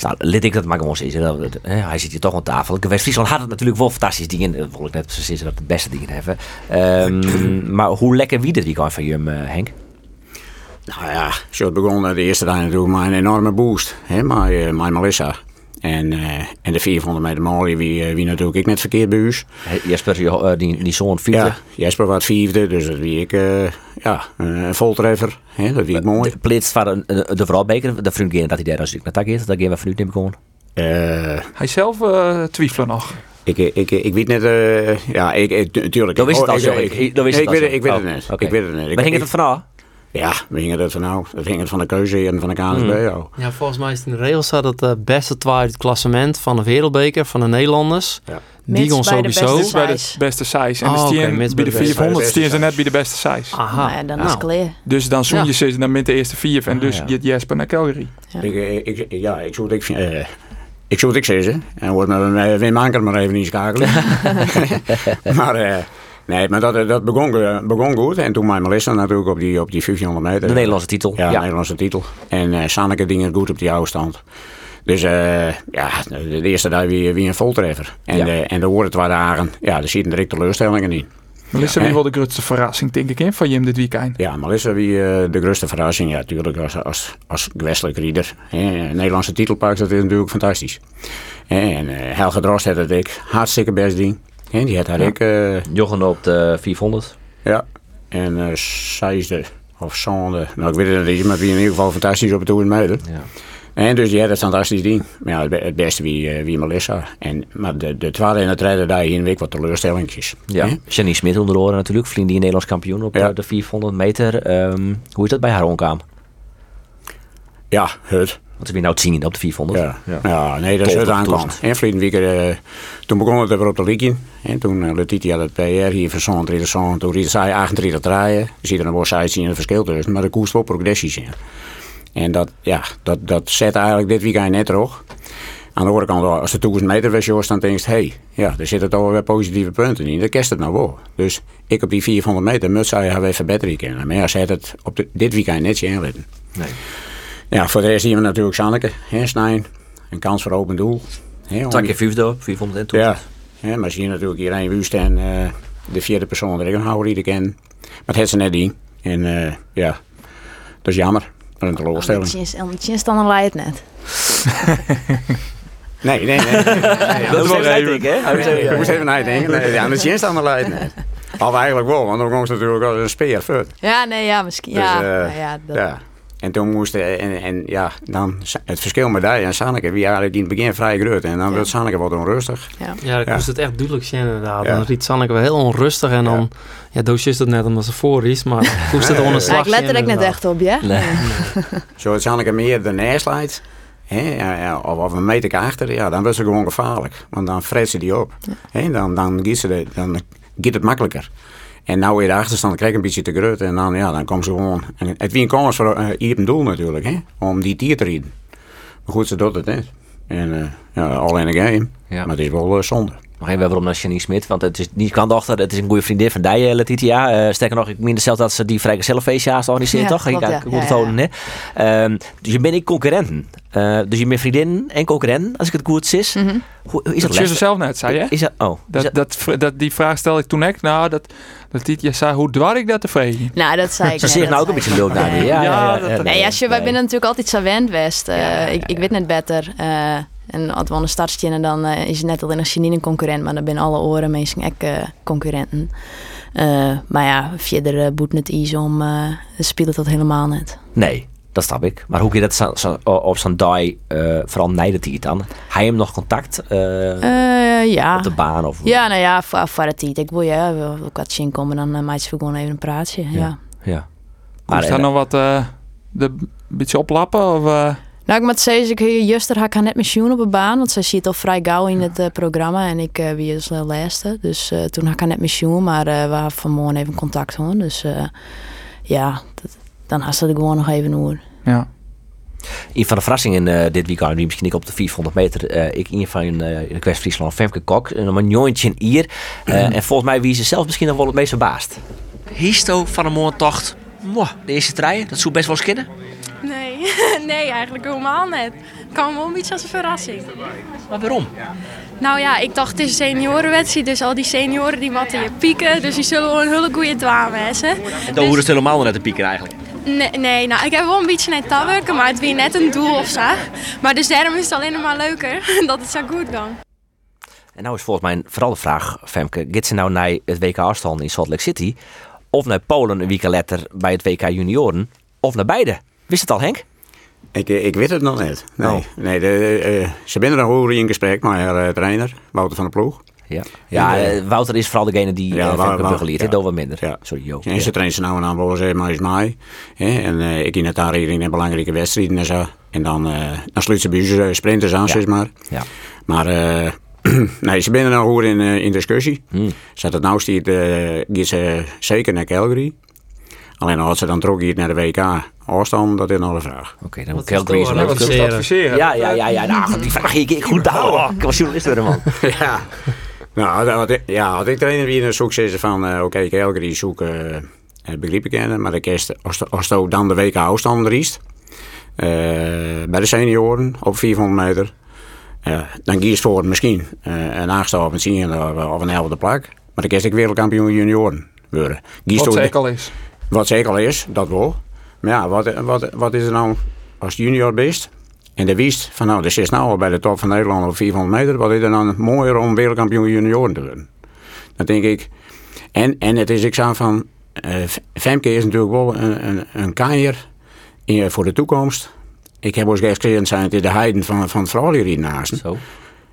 Nou, lid ik dat maar gewoon zeggen. Hij zit hier toch aan tafel. West-Friesland had het natuurlijk wel fantastisch dingen. Dat wil ik net precies dat de beste dingen hebben. Um, <clears throat> maar hoe lekker wie dit weekend van jullie, Henk? Nou ja, zo begon de eerste dag natuurlijk maar een enorme boost. Hè, mijn, mijn Melissa. En, uh, en de 400 meter molie, wie, uh, wie natuurlijk ik net verkeerd bij u. Jesper, uh, die, die zo'n vierde. Ja, Jesper was vierde, dus dat wie ik ja, een voltreffer. Hè, dat wie ik mooi. Pleits van de, de, de vrouwbeker, de vriend dat hij daar als ik naar tak is, dat gaan we vanuit nemen gewoon. hij zelf twijfelen nog. Ik, ik, ik weet net, uh, ja, ik, natuurlijk. Dat wist het al zo. Ik, ik, ik, weet, ik weet het net. Ik weet het net. Waar ging het vanaf? Ja, we gingen het van nou, we gingen het van de keuze en van de KNSB. Hmm. Ja, volgens mij is het in de regels zo dat de beste twee het klassement van de wereldbeker van de Nederlanders. Ja. Die gaan sowieso mits bij de beste size. En oh, dus okay, bij de 400 stien ze net bij de beste size. Aha. Nou ja, dan is het clear. Dus dan zoen je ze dan met de eerste vier en dus je Jesper naar Calgary. Ja, ik, ik, ja, ik zou het ik, uh, ik zou het ik zeggen. En wordt met Wim Anker maar even niet schakelen. <laughs> <laughs> maar uh, Nee, maar dat, dat begon, begon goed. En toen mijn Melissa natuurlijk op die, op die 1500 meter. De Nederlandse titel. Ja, de Nederlandse titel. En uh, Sanneke dingen goed op die oude stand. Dus uh, ja, de eerste dag weer, weer een voltreffer. En, ja. de, en de woorden twee dagen, ja, er zitten direct teleurstellingen in. Melissa ja, wie wel de grootste verrassing, denk ik, hè, van Jim dit weekend. Ja, Melissa wie uh, de grootste verrassing. Ja, natuurlijk als, als, als gewestelijk rieder. Nederlandse titelpark, dat is natuurlijk fantastisch. En uh, Helge Drost had het ik hartstikke best ding. Ja, die had ik. Uh, Joggen op de 400. Ja, en uh, zesde of zonde. Nou, ik weet het niet, maar wie in ieder geval fantastisch op het toer meiden. Ja. En dus die had het fantastisch ding. Maar ja, het beste wie, uh, wie Melissa. En, maar de, de tweede en de derde daar hier een week wat teleurstellingjes. Ja, Jenny Smit onder natuurlijk. Vriendin die Nederlands kampioen op ja. de 400 meter. Um, hoe is dat bij haar omkwam? Ja, het. Want ze weer nou zien op de 400. Ja, ja. ja nee, dat is het aankwam. En verleden uh, toen begon het weer op de Likien. En toen uh, Letitia had het PR hier verzond, Ridderson. Toen reed zij 28 draaien. Je ziet er een wel zien een verschil tussen. Maar de koers wel progressies in. En dat, ja, dat, dat zet eigenlijk dit weekend net terug. Aan de andere kant, als de 1000 meter was, dan denk je, hé, hey, ja, er zitten toch wel positieve punten in. Dat kerst het nou wel. Dus ik op die 400 meter moet zij haar weer verbeteren kennen. Maar ja, ze het op de, dit weekend net zien Nee. Ja, voor de rest zien we natuurlijk Sanneke, hè, Snijn. Een kans voor open doel. Keer vijfde, 400 en toe. Ja, hè, maar zien natuurlijk hier een Wust en uh, de vierde persoon die ik een houder die ken. Maar het heeft ze net die. En uh, ja, dat is jammer. Voor een teleurstelling. Anders dan een het net. <laughs> Nee, nee, nee. nee. <laughs> dat is wel even, hè? Ik moest even nadenken. Nee, ja, dat is dan de leidt net. Al eigenlijk wel, want dan komt ze natuurlijk als een speer. Ja, nee, ja, misschien. Dus, ja, uh, ja, dat... ja. En toen moest en, en ja, dan het verschil met hij en Sanneke, wie eigenlijk in het begin vrij groot. En dan ja. werd Sanneke wat onrustig. Ja, ja dat moest het echt duidelijk zien inderdaad. Dan riet Sanneke wel heel onrustig en dan, ja, Doosje is het net omdat ze voor is, maar <laughs> moest het onder slag Ik let er ook net echt op, ja? Nee. <laughs> Zo het Sanneke meer de neerslijt. Ja, of, of een meter achter, ja, dan was ze gewoon gevaarlijk. Want dan vreet ze die op. He, dan, dan, giet ze de, dan giet het makkelijker. En nou weer de achterstand krijg ik een beetje te groot. En dan, ja, dan komen ze gewoon... En het wie een kans voor uh, hier een doel natuurlijk, hè, om die tier te rieden. Maar goed, ze doet het niet. En eh, ja, al in een game. Ja. Maar het is wel eh, zonde. Nog even waarom naar Janine Smit. Want het is niet kan dochter, het is een goede vriendin van die, eh, Letitia. Eh, sterker nog, ik meen zelf dat ze die vrijgezellenfeestje haast organiseert, Ja, toch? klopt, Ik- ja. ik moet Ja, het ja, houden, hè? Ehm, dus je bent niet concurrenten. Eh, dus je bent vriendin en concurrenten, als ik het goed is. Mhm. Hoe, hoe is Dat je zelf net, zei je? Is dat, oh, is Dat, dat, dat, die vraag stelde ik toen echt. Nou, dat, dat Tietje zei, hoe dwar ik dat te vregen? Nou, dat zei <laughs> ik Ze zegt nou ook een beetje ik leuk naar je. Ja, ja, Ja, Nee, als je, wij binnen natuurlijk altijd gewend west. Eh, Ja, ja, ik, ik weet net beter. Eh, en als we aan de start staan, dan eh, is het net alleen als je niet een concurrent, maar dan zijn alle oren mensen ook eh, concurrenten. Eh, maar ja, verder uh, boet het iets om, uh, speelt dat helemaal niet. Nee, dat snap ik. Maar hoe kun je dat zo, zo, op zo'n dag uh, vooral nijden hij het dan? Hij hem nog contact uh, ja. op de baan? Of... Ja, nou ja, voor, voor het tijd. Ik wil ja, wil ik wat zien komen, dan uh, maakt ze gewoon even een praatje. Ja. ja. ja. Maar, is daar nog wat uh, de, beetje oplappen? Of, uh... Nou, ik moet zeggen, ik juster had ik net met op de baan, want zij ziet al vrij gauw in het uh, programma en ik uh, wie is de laatste. Dus uh, toen had ik net met maar uh, we hadden vanmorgen even contact hoor. Dus ja, dat, dan had ze er gewoon nog even over. Ja. Een van de verrassingen uh, dit weekend, die misschien ik op de 400 meter, uh, ik een van uh, in de West-Friesland, Femke Kok, een manjontje in Ier. en volgens mij wie ze zelf misschien nog wel het meest verbaasd. Histo van een mooie tocht, Mwah, de eerste trein, dat zou best wel skinnen. <laughs> Nee, eigenlijk helemaal net. Het kwam wel een beetje als een verrassing. Maar waarom? Nou ja, ik dacht het is een seniorenwedstrijd, dus al die senioren die matten je pieken, dus die zullen wel een hele goede dwaan hebben. En dan dus... horen ze helemaal net te pieken eigenlijk. Nee, nee, nou ik heb wel een beetje net tabwerken, maar het weer net een doel of zo. Maar dus daarom is het alleen maar leuker <laughs> dat het zo goed kan. En nou is volgens mij vooral de vraag, Femke, gaat ze nou naar het WK afstand in Salt Lake City, of naar Polen een week later bij het WK junioren, of naar beide? Wist het al, Henk? Ik, ik weet het nog niet. Nee, Oh. nee de, uh, ze zijn er nog in gesprek met haar uh, trainer, Wouter van der Ploeg. Ja, ja uh, Wouter is vooral degene die ja, uh, begeleid, ja. dat wat minder. Ja. Sorry, Jo. En ze traint ze nou en wel eens maar eens mij. En ik in het daar in een belangrijke wedstrijden en zo. En dan, dan sluit ze bij ons sprinters aan, zeg maar. Ja. Maar <clears throat> nee, ze zijn er nou goed in, in discussie. Hmm. Zet het nou stiet, uh, ze zeker naar Calgary. Alleen als ze dan terug hier naar de WK afstand, dat is nog een vraag. Oké, okay, dan moet Calgary zo adviseren. Ja, ja, ja, ja. Nou, die vraag ik, ik goed houden. Ik was journalist weer, man. <laughs> ja. Nou, dat, ja, had ik trainer wie een succes van, uh, oké, okay, Calgary zoeken, uh, begreep ik kennen, maar de kerst, als, dan de WK afstand riest, uh, bij de senioren op 400 meter, uh, dan kies voor misschien uh, een aangestap met zien of een helft plak, maar de kerst ik wereldkampioen junioren worden. Wat zeker al is. Wat zeker al is, dat wel. Maar ja, wat, wat, wat is er nou als junior best? En de wist van nou, de is nou al bij de top van Nederland op 400 meter. Wat is er dan mooier om wereldkampioen junioren te worden? Dan denk ik. En, en het is ik zo van. Uh, Femke is natuurlijk wel een, een, kaaier in, voor de toekomst. Ik heb ook gezegd zijn het de heiden van, van het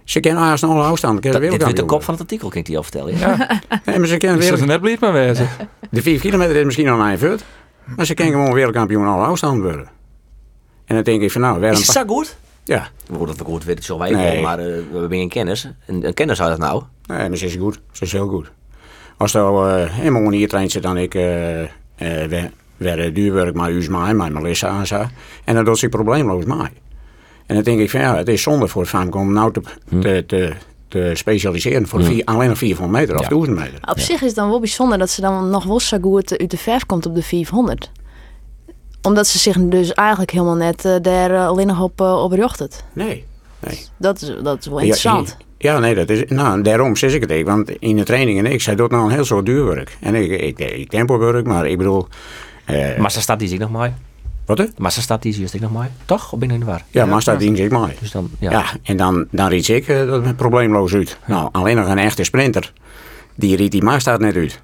Ze kennen nog afstand. Dat, dit wordt de kop van het artikel, kan ik die al vertellen. Ja. ja. nee, maar ze kennen wereld... net blij maar wezen. De 4 kilometer is misschien al een voet. Maar ze kunnen gewoon wereldkampioen alle afstand worden. En dan denk ik van nou... Is het zo goed? Ja. Hoe dat goed weet, zo wij nee. maar uh, we hebben geen kennis. Een, een kennis uit het nou. Nee, maar ze is goed. Ze is heel goed. Als er uh, helemaal hier traint ze dan ik... Uh, uh, weer duurwerk maar u mij, maar Melissa aan En dan doet ze probleemloos mij. En dan denk ik van ja, het is zonde voor het Famke om nou te, hm. te, te, te, specialiseren voor hm. vier, alleen nog 400 meter of ja. 1000 meter. Op ja. zich is het dan wel bijzonder dat ze dan nog wel zo goed uit de verf komt op de 400 omdat ze zich dus eigenlijk helemaal net uh, daar uh, alleen nog op, uh, op richt. Nee, nee. Dat is, dat is wel interessant. Ja, ja, nee, dat is, nou, daarom zeg ik het ook. Want in de trainingen, ik zei dat nou een heel soort duurwerk. En ik, ik, ik, ik tempowerk, maar ik bedoel... maar ze staat die zich nog mooi. Wat hè? Maar ze staat die zich nog mooi, toch? Of ben ik niet waar? Ja, maar staat die zich mooi. Dus dan, ja. ja. en dan, dan riet ik dat probleemloos uit. Ja. Nou, alleen nog een echte sprinter, die riet die maar staat net uit.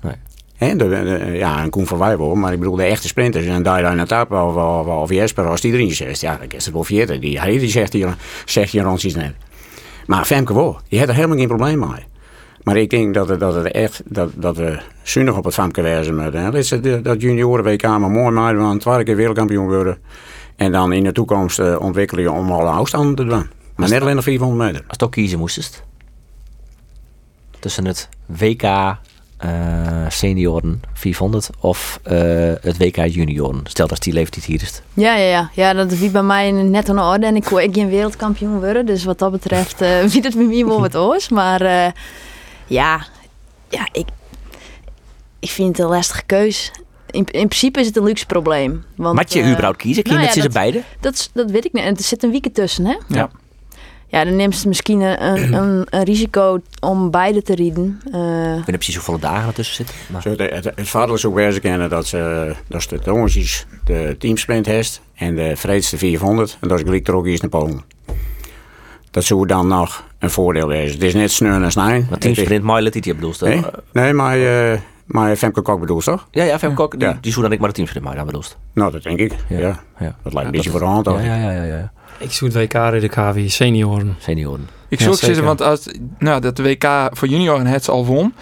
Nee. He, de, de, ja, een Koen van Wijbel, maar ik bedoel de echte sprinters. En Daila Natap of, of, of Jesper, als die erin zegt, ja, dan is het wel vierde. Die, hij die zegt hier, zegt hier ons iets net. Maar Femke wel, die heeft er helemaal geen probleem mee. Maar ik denk dat het, dat het echt, dat, dat we zuinig op het Femke wezen moeten. Dat is het, dat junioren WK maar mooi maken, want twee keer wereldkampioen worden. En dan in de toekomst uh, ontwikkelen je om alle afstanden te doen. Maar net alleen nog 400 meter. Als het ook kiezen moest het. Tussen het WK eh, senioren 400 of eh, het WK junioren? Stel dat die leeftijd hier is. Ja, ja, ja. ja, dat wie bij mij net een orde en ik kon ik geen wereldkampioen worden. Dus wat dat betreft uh, <laughs> wie het bij mij wel wat oors. Maar uh, ja, ja ik, ik vind het een lastige keus. In, in principe is het een luxe probleem. Want, Mag je uh, überhaupt kiezen? Kun je nou, met ja, beide? Dat, dat weet ik niet. En er zit een week tussen, hè? Ja. Ja, dan neemt ze misschien een, een, <clears throat> een, risico om beide te rieden. Uh, ik weet precies hoeveel dagen er tussen zitten. Maar... Zo, het, het, het voordeel is ook wijze kennen dat ze, dat ze de tongetjes de teamsprint heeft en de vreedste 400 en dat is gelijk er ook eens naar Polen. Dat zou dan nog een voordeel zijn. Het is net sneu en snij. Maar teamsprint, maar let je bedoelt Nee, nee maar, uh, maar Femke Kok bedoelt toch? Ja, ja Femke Kok, die, ja. die zou dan ik maar de teamsprint maar dan bedoelt. Nou, dat denk ik. Ja. ja. ja. Dat lijkt een beetje voor de hand. Ja, ja, ja, ja, ja. Ik zoek WK in de KW senioren. Senioren. Ik zoek ja, ze, want als nou, dat de WK voor junioren het al won.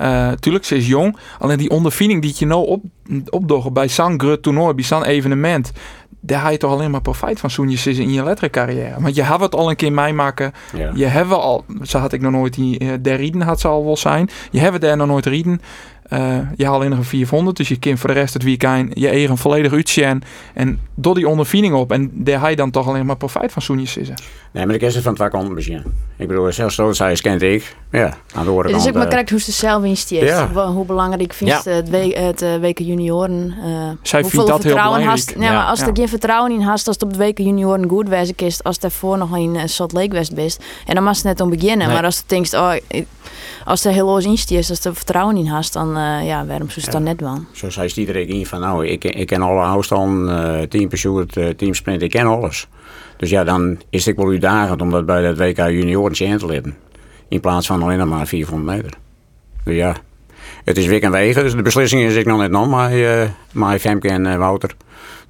Uh, tuurlijk, ze is jong. Alleen die ondervinding die je nou op, opdoggen bij zo'n groot toernooi, bij zo'n evenement. Daar ga je toch alleen maar profijt van zo'n je in je lettercarrière. Want je hebt het al een keer meemaken. Ja. Je hebt al, zo had ik nog nooit die, uh, der rieden had ze al wel zijn. Je hebt daar nog nooit rieden. Uh, je haalt in een 400, dus je kind voor de rest het weekend je eigen volledig uitzien. En door die ondervinding op. En daar je dan toch alleen maar profijt van zoen zitten. Nee, maar ik is het van het vak misschien. Ik bedoel, zelfs zo zij kent ik. Ja, aan de andere Het is ook maar correct hoe ze zelf insteekt. Ja. Hoe belangrijk vindt ja. het, we het uh, weken junioren. Uh, Zij vindt dat heel belangrijk. Hast, ja, maar als ja. er geen vertrouwen in hast, als het op de weken junioren goed wezen is, als daarvoor nog in Salt Lake West bent, en dan mag het net om beginnen. Nee. Maar als je denkt, oh, als er heel los instiert, als er vertrouwen in hast, dan uh, ja, waarom zou het dan net wel? Zo zei iedereen in van, nou, ik, ik ken alle afstand, uh, team pursuit, uh, team sprint, ik ken alles. Dus ja, dan is het wel uitdagend om dat bij het WK junioren in te leiden. In plaats van alleen maar 400 meter. Dus ja, het is week en wegen, dus de beslissing is ik nog net nog, maar, uh, maar Femke en uh, Wouter.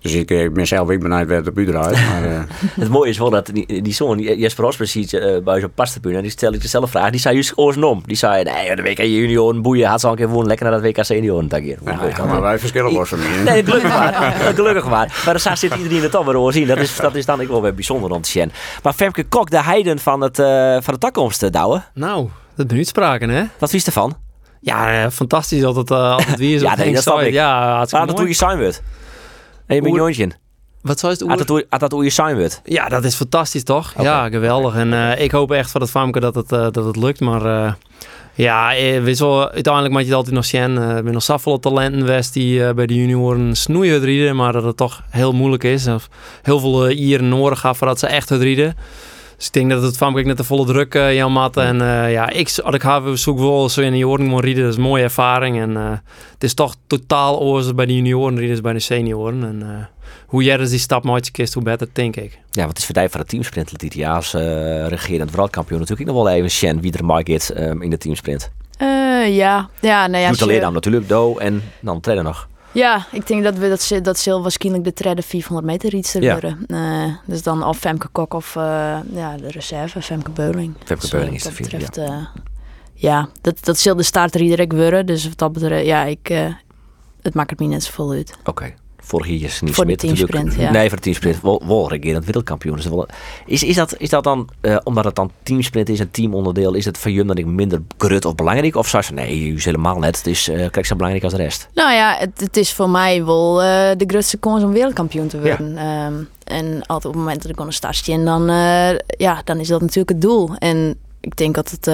Dus ik, ik ben zelf ik benieuwd waar het op u draait. Maar, uh... <laughs> het mooie is wel dat die, die zoon, Jesper Osper, ziet uh, bij zo'n pastapuur. En die stel ik dezelfde vraag. Die zei juist oorsnom. Die zei, nee, de WK junioren boeien. Had ze al een keer gewoon lekker naar dat WK senioren. Dat keer. Ja, ja, maar wij verschillen wel van mij. Nee, gelukkig maar. gelukkig maar. Maar daar zit iedereen het dan weer zien. Dat is, dat is dan ik wel weer bijzonder om te zien. Maar Femke Kok, de heiden van, het, uh, van de toekomst, Douwe. Nou, dat ben spraken, hè? Wat vies ervan? Ja, fantastisch dat het uh, altijd weer is. ja, nee, dat snap ik. Ja, maar dat doe je zijn wordt. Een miljoontje. Wat zou het oer? Had dat hoe je zijn wordt? Ja, dat is fantastisch toch? Okay. Ja, geweldig. En uh, ik hoop echt van het Famke dat het, uh, dat het lukt. Maar uh, ja, wissel, uiteindelijk moet je het altijd nog zien. Er zijn nog zoveel talenten west die bij de junioren snoeien het rieden. Maar dat het toch heel moeilijk is. Of heel veel ieren nodig gaat voordat ze echt het rieden. Dus ik denk dat het van net de volle druk uh, Jan Matte. En uh, ja, ik, als ik have zoek wel zo in de junioren moet rieden, dat is een mooie ervaring. En uh, het is toch totaal anders bij de junioren rieden bij de senioren. En hoe jij die stap mooitje kist, hoe beter, denk ik. Ja, wat is voor van de teamsprint, Letitia, als regerend wereldkampioen natuurlijk nog wel even Shen wie er maar gaat um, in de teamsprint. ja, ja, nou ja. Doet alleen dan natuurlijk Do en dan trainen nog. Ja, ik denk dat we dat, dat zal waarschijnlijk de trede 400 meter rietster ja. worden. Uh, dus dan of Femke Kok of uh, ja, de reserve, Femke Beuling. Femke Beuling is de vierde, betreft, ja. Uh, ja, dat, dat zal de starter worden. Dus wat dat betreft, ja, ik, het maakt het me net zo vol uit. Oké. Okay. Vorig jaar is niet voor de teamsprint, ja. Nee, voor de teamsprint. Wel, regerend wereldkampioen. Dus wel, is, is, dat, is dat dan, uh, omdat het dan teamsprint is, een teamonderdeel, is het voor jullie dan ik minder grut of belangrijk? Of zou je nee, u is helemaal net. Het is uh, kijk zo belangrijk als de rest. Nou ja, het, het is voor mij wel uh, de grootste kans om wereldkampioen te worden. Ja. Um, en altijd op het moment dat ik kon starten, en dan, ja, dan is dat natuurlijk het doel. En ik denk dat het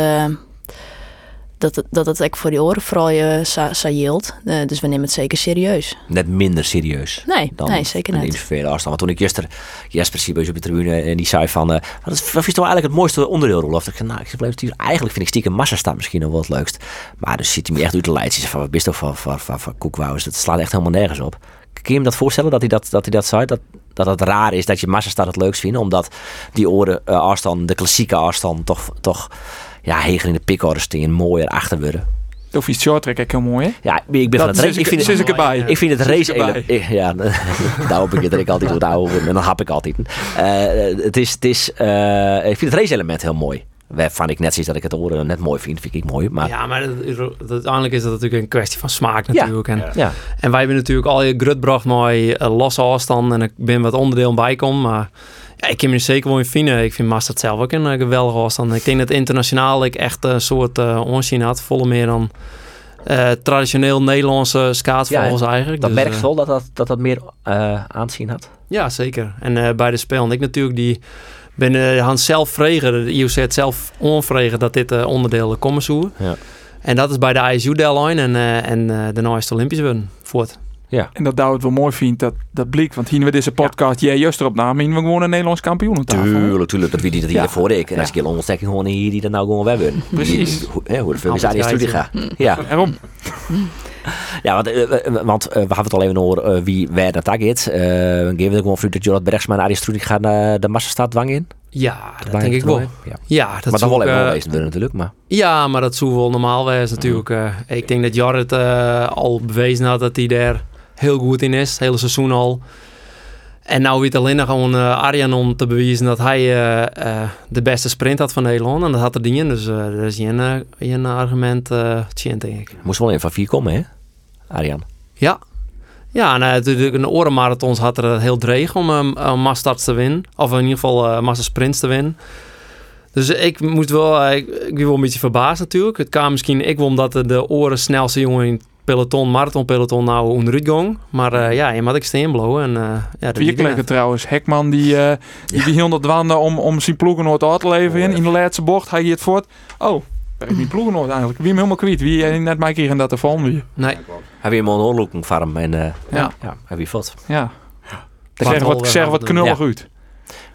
dat het, dat het ook voor die oren vooral je saailt. Uh, dus we nemen het zeker serieus. Net minder serieus? Nee, dan nee zeker niet. individuele afstand. Want toen ik Jester, Jesper Siebeus op de tribune en die zei van... Uh, wat is, wat is toch eigenlijk het mooiste onderdeel, Rolf? Ik zei, nou, ik bleef eigenlijk vind ik stiekem massa misschien nog wel het leukst. Maar dus ziet hij me echt uit de lijst. van, wat bist toch van, van, van, van koekwouwers? Dat slaat echt helemaal nergens op. Kun je hem dat voorstellen dat hij dat, dat, hij dat zei? Dat, dat het raar is dat je massastad het leukst vindt. Omdat die oren uh, afstand, de klassieke afstand, toch... toch ja, heger in de pickorders staan, mooier achter worden. Of iets short track heel mooi, hè? Ja, ik ben van het race. Ik vind het, erbij. Ik vind het race element. Ja, <laughs> daar hoop ik dat ik altijd goed oude en dan hap ik altijd. Uh, het is, het is, uh, ik vind het race element heel mooi. Waarvan ik net zie dat ik het oren net mooi vind, vind ik mooi. Maar... Ja, maar uiteindelijk is dat natuurlijk een kwestie van smaak natuurlijk. Ja, en, ja. en wij hebben natuurlijk al je grutbracht mooi uh, losse afstand en ik ben wat onderdeel bij kom, maar ja, ik kan me er zeker wel in vinden. Ik vind Mastert zelf ook een uh, geweldige afstand. Ik denk dat internationaal ik echt een soort uh, onzin had. Volle meer dan eh, traditioneel Nederlandse schaatsvogels eigenlijk. Dat Dus, merkt eh, wel dat dat, dat, dat meer eh, aanzien had. Ja, zeker. En eh, bij de spel en ik natuurlijk, die ben Hans zelf vregen, de IOC het zelf onvregen dat dit eh, onderdeel komen zou. Ja. En dat is bij de ISU deadline en, eh, en eh, is het Olympisch worden. Voort. En dat Douwe het wel mooi vindt, dat, dat blijkt. Want hier we deze podcast, jij juist erop namen, hier we gewoon een Nederlands kampioen tafel. hè? Tuurlijk, tuurlijk. Dat wie die dat hier Ja. voor ik. En als ik een ontdekking gewoon hier die dat nou gewoon hebben. <laughs> Precies. Hoe, hoe de film is aan die Altijd studie gaat. Ja, Waarom? <laughs> ja want, eh, eh, want eh, we hadden het al even over eh, wie waar dat is. Eh we geven er gewoon voor dat Jorrit Bergsma en Arie Strudie gaan de massastad dwang in. Ja, dat denk in ik wel. Ja. Ja, dat maar dat zou wel ik, even wel wezen worden natuurlijk. Maar Ja, maar dat zou wel normaal wezen natuurlijk. eh. ik denk dat Jarret eh, al bewezen had dat hij daar heel goed in is. Het hele seizoen al. En nou weet alleen nog gewoon eh, Arjan om te bewijzen dat hij eh, eh, de beste sprint had van Nederland. En dat had er dingen. Dus eh er is geen, geen argument uh, denk ik. moest wel even van vier komen, hè? Arjan. Ja. Ja, en natuurlijk een orenmarathons had er heel dreig om um, een masstarts te winnen. Of in ieder geval uh, massasprints te winnen. Dus ik moet wel, ik, ik ben wel een beetje verbaasd natuurlijk. Het kan misschien ik wel omdat de, de oren snelste jongen in het peloton, marathonpeloton nou onderuit ging. Maar uh, ja, je moet ik steen blowen. En, uh, ja, trouwens. Hekman die, uh, die, die hield dwanden om, om zijn ploegenoord uit te leveren. In de laatste bocht hij het voort. Oh, daar is mijn <laughs> ploegenoord eigenlijk. Wie hem helemaal kwijt. Wie net mij kregen dat ervan weer. Nee. Heb je hem een oorloking van hem en uh, ja. ja, heb je wat. Ja. Zeg wat, zeg wat knullig ja. uit.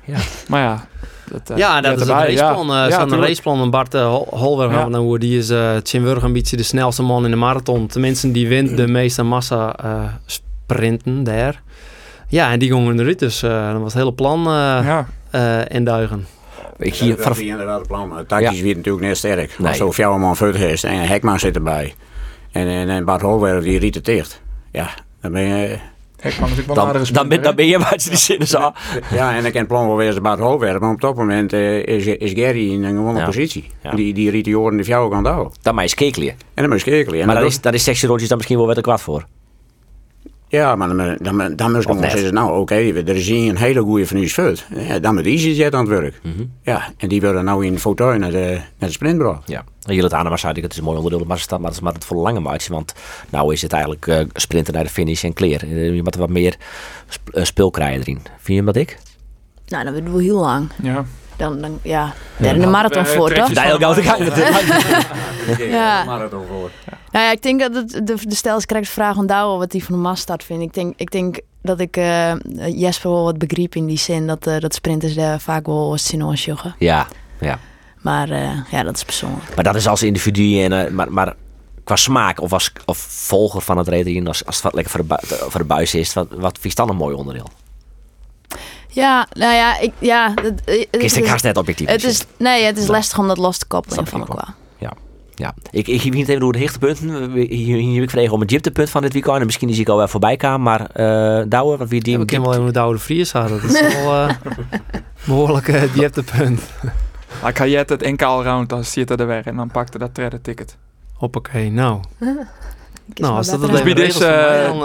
Ja. Maar ja. Dat, uh, ja, dat is erbij. een raceplan. Ja. Uh, ja, een raceplan. En Bart uh, Holwer ja. nou, die is uh, Tjinwurg een beetje de snelste man in de marathon. Tenminste, die wint de meeste massa uh, sprinten daar. Ja, en die gingen eruit. Dus uh, dat was het hele plan ja. uh, induigen. Ik zie dat is inderdaad het plan. Tactisch ja. weer natuurlijk net sterk. Nee. Als zo veel man voet is en Hekman zit erbij. En, en, en Bart Holwer die riet het dicht. Ja, dan ben je... Wel dan, dan, ben, dan ben je wat je die zinnen zo. Ja, en ik ken plan wel weer eens Bart Holwer. Maar op dat moment uh, is, is Gary in een gewone ja. positie. Ja. Die, die riet die oren de fjouwen kan houden. Dan maar is kekelen. En dan maar is kekelen. Maar dan is, dan is sectielotjes dan misschien wel wat er kwad voor. Ja, maar dan, dan, dan moet je zeggen, nou oké, okay, er is hier een hele goede van fut. Ja, dan moet EasyJet aan het werk. Mm -hmm. Ja, en die willen nou in foto naar de, naar de. Ja, en jullie het aan maar zei ik, het is een mooi onderdeel, maar het is maar het lange match. Want nou is het eigenlijk uh, sprinten naar de finish en clear. Je moet er wat meer sp uh, spul krijgen erin. Vind je hem dat ik? Nou, dat wordt wel heel lang. Ja. Dan, dan ja, ja. de <laughs> marathon voor, toch? Daar ook te gaan. ja. marathon voor. Nou ja, ik denk dat het, de, de stel is correct vraag aan Douwe wat hij van de maststart vindt. Ik denk, ik denk dat ik uh, Jesper wel wat begreep in die zin dat, uh, dat sprinters daar vaak wel zin in joggen. Ja, ja. Maar uh, ja, dat is persoonlijk. Maar dat is als individu en maar, maar qua smaak of als of volger van het reden als, als het wat lekker voor de, voor de buis is, wat, wat vind je dan een mooi onderdeel? Ja, nou ja, ik, ja. Het, het, het is net objectief. Het is, nee, het is lastig om dat los te koppelen van elkaar. Ja. Ik, ik hier even door de hechtpunten. Hier, hier heb ik vregen om het dieptepunt van dit weekend. En misschien is ik al wel voorbij kan, maar uh, Douwe, wat wie die... Ja, we kennen wel even de Douwe de Vries hadden. Dat is wel uh, <laughs> behoorlijk uh, dieptepunt. Ik ga jet het enkel round als zit er weg en dan pakte dat tredde ticket. Hoppakee, nou. <laughs> Nou, als dat dus bij deze,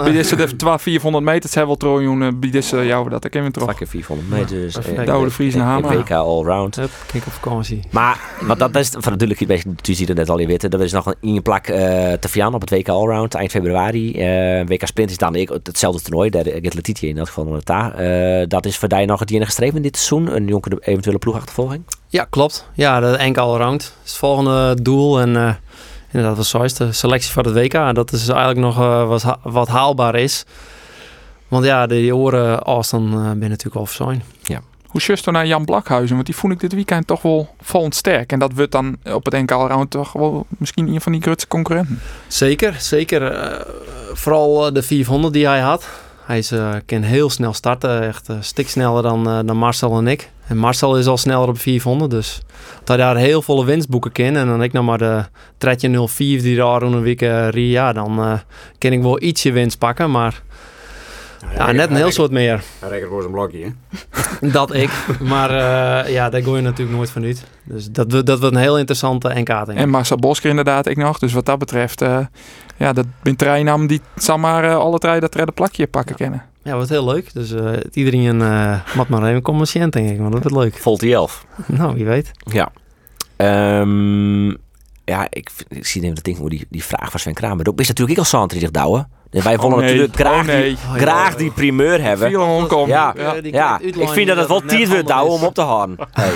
bij deze de 12, 400 meter, het zijn wel trouwens, bij deze jou dat ik even terug. Vakken 400 meter, dus uh, Douwe de Vries en Hamer. WK Allround. Kijk op vakantie. Maar, wat dat is, van natuurlijk, je ziet het net al je weten, er is nog een, plak uh, te Vian op het WK Allround eind februari. Uh, WK Sprint is dan ik, hetzelfde toernooi, daar get Letitia in dat geval uh, Dat is voor jou nog het enige streven dit seizoen, een jonker eventuele ploegachtervolging? Ja, klopt. Ja, de enkel Allround is het volgende doel en inderdaad, wat zoals de selectie van het WK. Dat is eigenlijk nog uh, wat, ha wat haalbaar is. Want ja, de oren Austin uh, ben natuurlijk al zijn. Ja. Hoe just naar Jan Blakhuizen? Want die vond ik dit weekend toch wel vallend sterk. En dat wordt dan op het NK round toch wel misschien een van die grootste concurrenten. Zeker, zeker. Uh, vooral de 400 die hij had. Hij is, kan heel snel starten. Echt stik sneller dan, dan Marcel en ik. En Marcel is al sneller op 400, dus dat hij daar heel volle winstboeken kan. En dan ik nog maar de tredje 04 die daar een week uh, rie, ja, dan uh, kan ik wel ietsje winst pakken, maar ja, ja net een heel soort meer. Hij rekent voor zijn blokje, hè? <laughs> dat ik, maar uh, ja, daar gooi je natuurlijk nooit van uit. Dus dat, dat wordt een heel interessante NK. En Marcel Bosker inderdaad, ik nog. Dus wat dat betreft, uh, ja, dat ben treinnaam die zomaar uh, alle drie dat redde plakje pakken ja. kennen. Ja, wat heel leuk. Dus uh, iedereen uh, moet maar even commerciënt, denk ik. Want dat wordt leuk. Volt die elf. nou, wie weet. Ja. Um, ja, ik, ik zie even dat ding die, die vraag van Sven Kramer. Dat is natuurlijk ik al Santer die zich douwen. En wij willen nee. natuurlijk graag, Oh, nee. die, graag die primeur hebben. Hem. Ja, Ja. die ja. ik vind dat het wel dat wordt douwen om op te houden. <laughs> Hey,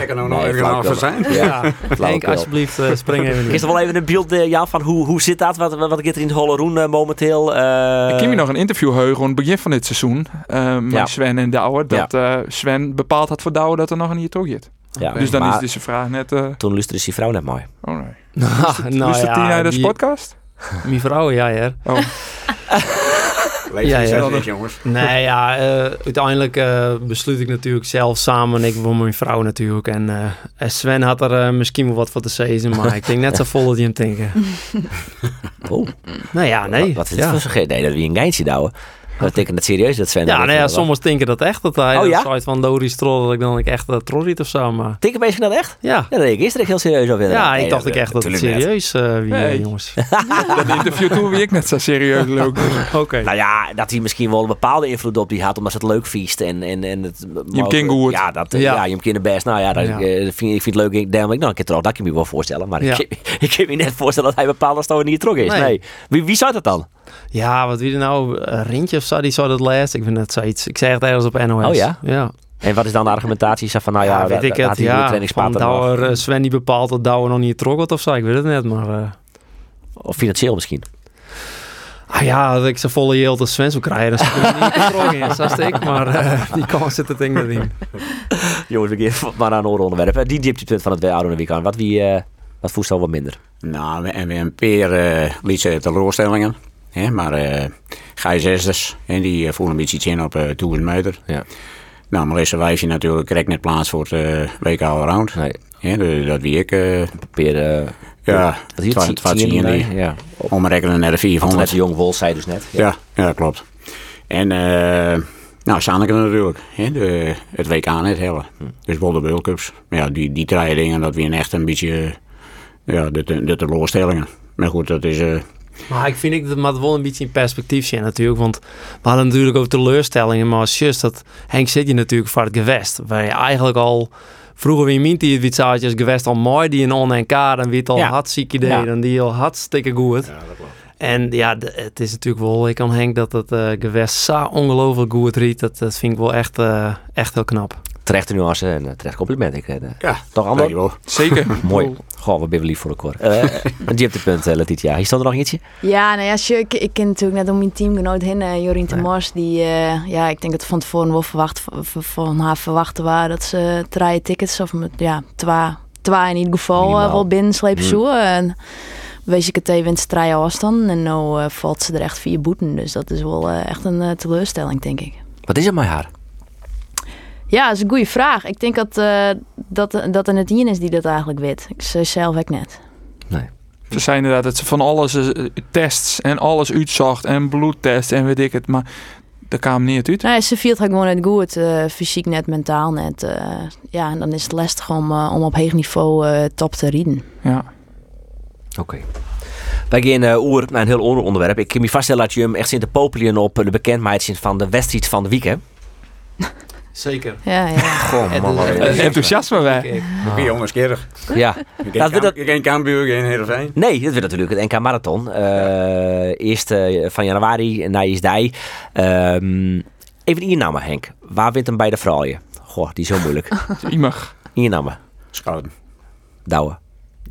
Ik kan er nog even van zijn. Ja, Henk, flauwekul. alsjeblieft, spring even Is er wel even een beeld, eh, Jan, van hoe, hoe zit dat? Wat, wat wat gaat er in het Holle Roen eh, momenteel? eh, Ik me nog een interview heugen aan het begin van dit seizoen. met Ja. Sven en Douwe. Dat eh, Sven bepaald had voor Douwe dat er nog een hier toe zit. Ja, Dus dan maar is deze vraag net... eh Toen luisterde die vrouw net mooi. oh nee. <laughs> nou dus de tien uit de die- podcast? <laughs> Mijn vrouw, ja, ja. Oh, <laughs> Lees Ja, je ja. jongens. Nee, ja, eh, uiteindelijk eh, besluit ik natuurlijk zelf samen. Ik wil mijn vrouw natuurlijk. En eh, en Sven had er misschien wel wat voor te zeggen, maar ik denk net zo vol dat hij hem denken. Oh, Nou ja, nee. wat, wat is dit ja. voor? Nee, dat we een geintje douwen. Dat betekent het serieus dat Sven... Ja, dat nou ja, soms denken dat echt. Dat hij Oh, een ja? soort van Doris Troll, dat ik dan ik echt uh, trolliet of zo. Maar Denken mensen dat echt? ja, Ja, dat denk ik gisteren heel serieus over. ja Nee, ik dacht dat- ik echt dat het serieus eh wie, eh, Nee. jongens. <laughs> dat interview toen wie ik net zo serieus leuk. <laughs> Oké. Nou ja, dat hij misschien wel een bepaalde invloed op die had, omdat ze het leuk viest. En, en, en het, goed. Ja, dat, eh, Ja. ja. je kent best. Nou ja, dat, Ja. eh, vind, ik vind het leuk. Ik denk, ik, nou, ik kan het er ook, dat kan ik me wel voorstellen. Maar Ja. ik, <laughs> ik kan me net voorstellen dat hij bepaalde stoten niet terug is. Nee. Nee. Wie, wie zou dat dan? Ja, wat wie er nou? Rintje of zo, die zou dat laatst. Ik vind het zoiets. Ik zeg het ergens op NOS. Oh ja? Ja. En wat is dan de argumentatie? Zeg van, nou ja, Ja, weet dat- ik dat het. Ja, van. Douwer, eh, Sven die bepaalt dat Douwer nog niet trok of zo. Ik weet het net, maar... eh, Of financieel misschien. ah ja, dat ik zo volle yield als Sven zou krijgen, zou ik niet <laughs> getrokken in, zoals ik. Maar eh, die kans zit het ding erin. <laughs> Jongens, we gaan maar naar een ander onderwerp. Die dieptepunt van het oude weekend. Wat, wie, eh wat voest al wat minder? Nou, en we hebben een paar uh, teleurstellingen. Hè, maar eh Gijs Esters, en die eh, voelen een beetje in op eh 1000 meter. Ja. Nou, Melissa Wijfje natuurlijk krijgt net plaats voor het WK Allround. Nee, dus dat wie ik, eh ja, het? Tien- tien nee, die. Ja. omrekenen naar de Want net 400. de jong Wol zei dus net. Ja, ja, klopt. En eh nou, Sanneke natuurlijk. Hè, de, het WK net hellen. Dus wel de World Cups. Maar ja, die, die dingen, dat weer echt een beetje ja, de, de, de teleurstellingen. Maar goed, dat is... Maar ik vind ik dat maar wel een beetje in perspectief zien natuurlijk. Want we hadden natuurlijk over teleurstellingen. Maar als just dat Henk zit je natuurlijk voor het gewest. Waar je eigenlijk al... Vroeger wie mint die het witsaatjes gewest al mooi. Die een on-NK dan wie het al Ja. hartstikke deed. Ja. En die al hartstikke goed. En ja, het is natuurlijk wel... Ik kan Henk dat het eh, gewest zo ongelooflijk goed riet. Dat, dat vind ik wel echt, eh, echt heel knap. Terechte nuance en eh, terecht compliment. Ik, eh, ja, toch ander? dankjewel. Zeker. <laughs> Mooi. Goh, wat ben we lief voor elkaar. Eh <laughs> een dieptepunt, uh, Letitia. Hier stond er nog eentje? Ja, nou ja, als je, ik, ik ken natuurlijk net om mijn teamgenoot heen, eh, Jorien de Mors. Die, eh, ja, ik denk dat van tevoren wel verwacht, van haar verwachten waren dat ze drie tickets, of met, ja, twee, twee in ieder geval, eh, Minimaal. wel binnenslepen Mm. zoeken. En wees ik het even in het drie afstand. En nu eh, valt ze er echt vier boeten. Dus dat is wel eh, echt een eh, teleurstelling, denk ik. Wat is er met haar? Ja, dat is een goede vraag. Ik denk dat, eh dat, dat er net iemand is die dat eigenlijk weet. Ik zei zelf ook net. Ze zijn inderdaad dat ze van alles eh, tests en alles uitzocht en bloedtest en weet ik het. Maar daar kwam niet uit. Nee, ze viel het gewoon net goed. eh, fysiek net, mentaal net. eh, ja, en dan is het lastig om, om op hoog niveau eh, top te rieden. Ja. Oké. Wij gaan uh, oer naar een heel ander onderwerp. Ik kan me vaststellen dat je hem echt zit te popelen op de bekendheid van de wedstrijd van de week, hè? Zeker. Ja, ja. <laughs> Goh, man. enthousiasme wij. Ik ben jongenskierig. Ja. Geen, Cambuur, geen Heerenveen. Nee, dat werd natuurlijk het NK Marathon. Eh eerst eh, van januari naar Isdij. Ehm even innamen, Henk. Waar wint hem bij de vrouwen? Goh, die is zo moeilijk. <laughs> Iemig. Innamen. Schouten. Douwen.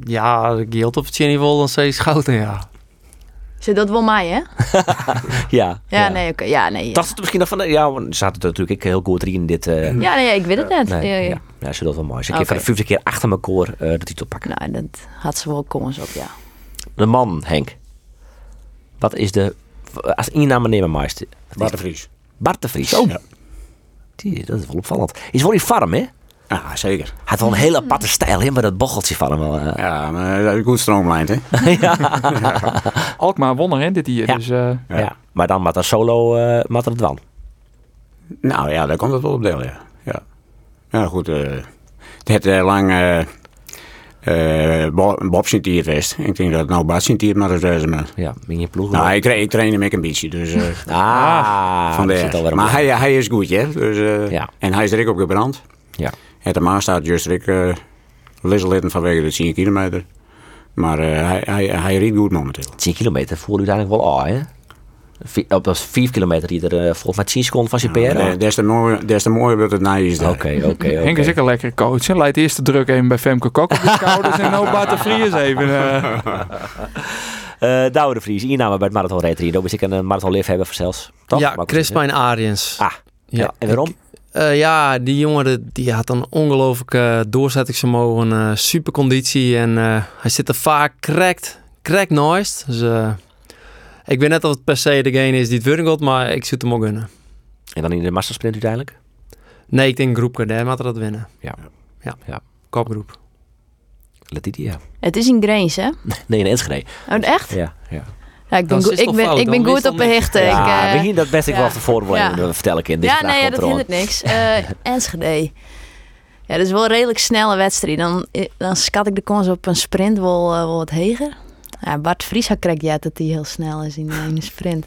Ja, de gilt op het niveau dan steeds schouten, ja. Zit dat wel mij, hè? <laughs> Ja. Ja, nee, oké. Ja, nee. Ja. Dacht het misschien nog van... Ja, want er zaten natuurlijk heel goed in dit... eh, ja, nee, ik weet het net. Nee, Ja, ja. ja. ja, ze dat wel mooi. Ze een Oké. keer van de vijfde keer achter elkaar eh de titel pakken. Nou, dat had ze wel kans op, ja. De man, Henk. Wat is de... Als inname nemen meester. Bart de Vries. Bart de Vries. Ja. Die, dat is wel opvallend. Is wel die farm, hè? Ja, zeker. Hij had wel een hele aparte stijl, hè? Maar dat bocheltje van hem wel. eh. Ja, maar is goed stroomlijnd, hè? <laughs> <laughs> Alkmaar won er, hè, dit hier. Ja. Dus eh, ja. Ja. Maar dan met een solo, eh met het dan. Nou ja, daar komt het wel op deel, ja. Ja, ja goed. eh het heeft eh, lang eh eh Bo- Bob wist. Ik denk dat het nou Bart Sint-Tiert maar is deze man. Ja, in je ploeg. Nou, ik, tra- ik train hem ook een beetje, dus eh <laughs> ah, van de Maar hij, hij is goed, hè? Dus, eh, Ja. En hij is er ook op gebrand. Ja. Het de Maas staat juist ook uh, lisselitten vanwege de 10 kilometer. Maar eh, hij, hij, hij reed goed momenteel. 10 kilometer voel u uiteindelijk wel aan, hè? Op dat 5 kilometer die er eh, volgens mij 10 seconden van zijn PR. Ja, aan. des te mooier, des te mooier dat het na is. Oké, oké, oké. Henk is ook een lekkere coach. Hij leidt eerst de druk even bij Femke Kok op de schouders en nou Bart de Vries even. eh. <laughs> Eh Douwe de Vries, inname bij het Marathon Retreat. Dat is ik een marathon liefhebber voor zelfs. Toch? Ja, ik Crispijn Ariens. Ah, ja. En waarom? ik- eh, ja, die jongen die had een ongelooflijke doorzettingsvermogen, eh super conditie en eh, hij zit er vaak correct, correct nice. Dus ik weet net of het per se degene is die het gaat, maar ik het hem ook gunnen. En dan in de mastersprint uiteindelijk? Nee, ik denk groep daar moet dat winnen. Ja. Ja. Ja. Kopgroep. Letitia. Het is in Grains, hè? <laughs> Nee, in Enschede. Oh, echt? Ja, ja. Ja, ik ben, Dat goed- is ik ben, fout, ik ben dan? goed op dat behechten. Ik, ja, eh, we gingen dat best ik ja. wel tevoren Ja. ja. vertel ik in deze ja, vraag nee, ja, dat hindert niks. Eh <laughs> Enschede. Ja, dat is wel een redelijk snelle wedstrijd. Dan, eh, dan schat ik de kans op een sprint wel, wel wat heger. Ja, Bart Vries had krijgt ja dat hij heel snel is in, de sprint.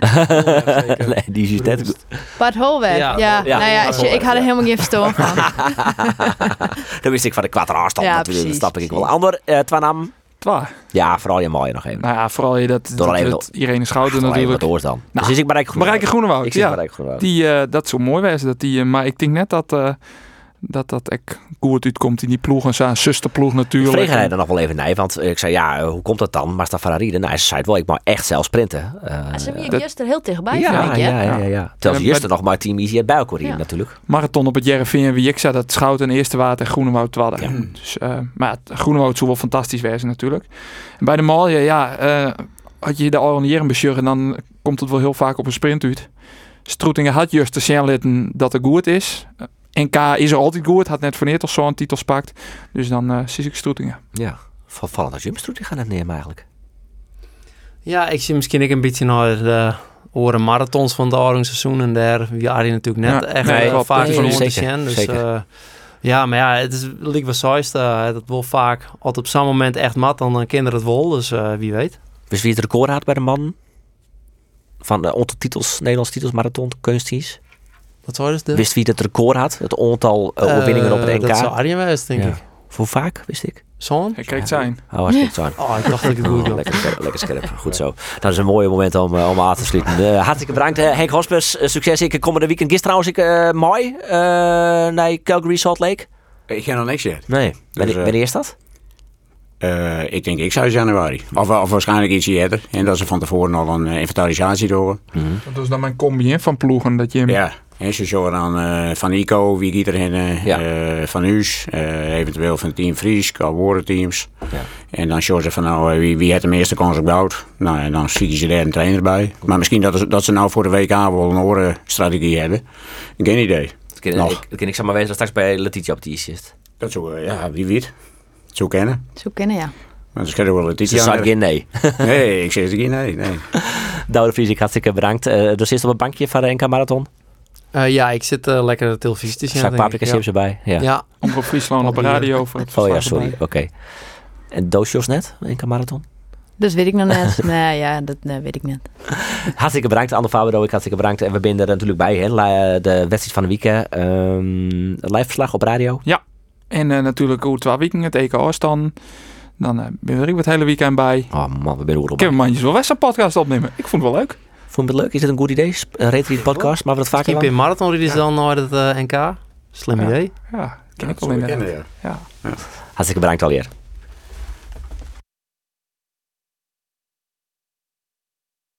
<laughs> nee, die is net goed. Bart Holweg, ja. Ja, ja, nou ja, Bart als je- ik had er helemaal geen verstand van. <laughs> Dat wist ik van de kwart afstand Ja, natuurlijk. Dat precies, stap ik precies. wel. Ander, eh Twanam. Twa. Ja, vooral je mooie nog even. Nou ja, vooral je dat, dat alleen het Irene Schouten natuurlijk. oors dan. Nou, dus is ik Marijke Groenewoud, Ik zit ja. Marijke Groenewoud. Die, eh, dat is zo mooi wezen. Dat die, eh, maar ik denk net dat eh, dat, dat echt goed uitkomt in die ploeg. En zijn zusterploeg Ik natuurlijk. vreeg hij er nog wel even nee, want ik zei ja, eh, hoe komt dat dan? Maar Stefan Rieden, nou, ze zei het wel, ik mag echt zelf sprinten. Eh, Ja, Ze hebben Dat- juist er heel dichtbij, ja, vind ik, ja, ja, ja, ja. Terwijl En juist bij- er nog maar team Easy hier Ja. natuurlijk. Marathon op het Jereveen wie ik zei dat Schouten eerste water en Groenewoud. Ja. <clears throat> Dus, eh, maar Groenewoud zou wel fantastisch wezen natuurlijk. En bij de Malje, ja, eh had je de al jaren besjurren, dan komt het wel heel vaak op een sprint uit. Stroetingen had juist de signalitten dat het goed is. Eh, NK is er altijd goed, had net voor neer toch zo'n titels pakt. Dus dan eh zie ik Stroetingen. Ja, vallend als die gaan het nemen eigenlijk. Ja, ik zie misschien ook een beetje naar de oren marathons van het seizoen en daar waren die natuurlijk net Ja, echt nee, wel vaak Nee, van nee, ons te zeker, zien. Dus, zeker. eh, ja, maar ja, het is zoist. eh dat wil vaak altijd op zo'n moment echt mat, dan dan kinderen het wel. Dus eh, wie weet. Wist wie het record had bij de man? Van de titels, Nederlands titels, marathon, kunsties. Wat zou dus de? Wist wie het record had? Het aantal eh, overwinningen op het Eh, NK? Dat zou Arjen denk Ja. ik. Hoe vaak, wist ik? Zo'n? Kreeg het zijn. Oh, hartstikke zo. Oh, ik dacht dat ik het goed Oh, had. lekker scherp, lekker scherp. Goed zo. Dat is een mooi moment om, eh, om aan te sluiten. Eh, hartstikke bedankt. eh, Henk Hospers, succes. Ik komende weekend. Gisteren trouwens ik, mooi naar Calgary Salt Lake. Ik ga nog niks zeggen. Nee. Wanneer, eh, wanneer is dat? Eh, ik denk ik zou januari. Of, of waarschijnlijk iets eerder. En dat ze van tevoren al een inventarisatie door. Dat is dan mijn combi hè, van ploegen. Dat je hem Ja, en ze zorgen dan eh, van Ico, wie gaat erin, eh, Ja. eh, van Huus, eh, eventueel van Team Fries, al teams. Ja. En dan zorgen ze van nou, wie, wie heeft de meeste kans op goud. Nou, en dan schieten ze daar een trainer bij. Maar misschien dat, ze- dat ze nou voor de WK wel een oren strategie hebben. Geen idee. Dat nog. ik, dat ken ik zeg maar wezen dat straks bij Letitia op die zit. Dat zou, eh, ja, wie weet. Zo kennen. Zo kennen, ja. Maar dat is wel het Ze zei geen nee. Nee, ik zeg niet, nee, nee. <laughs> Douwe de Vries, ik hartstikke bedankt. Eh dus is op een bankje van de NK Marathon. Eh, ja, ik zit eh, lekker de televisie te zien. Zak denk ik, paprika ja. chips erbij. Ja. Ja, Omroep Friesland op de radio. Voor het Oh ja, sorry. Oké. En doosjes net, NK Marathon? Dat weet ik nog net. <laughs> nee, ja, dat nee, weet ik net. Hartstikke bedankt, Ander Fabro. Ik hartstikke bedankt. En we zijn er natuurlijk bij, hè. La- De wedstrijd van de weekend. Ehm live verslag op radio. En eh, natuurlijk hoe twee weken het EK dan. Dan eh, ben ik het hele weekend bij. Oh man, we zijn er Ik heb een mandjes wel een podcast opnemen. Ik vond het wel leuk. Vond je het leuk? Is het een goed idee? Een retreat podcast? Maar we dat vaker doen? per marathon is dan naar het eh, NK. Slim Ja. idee. Ja, ken ik wel in. Ja. Hartstikke bedankt alweer.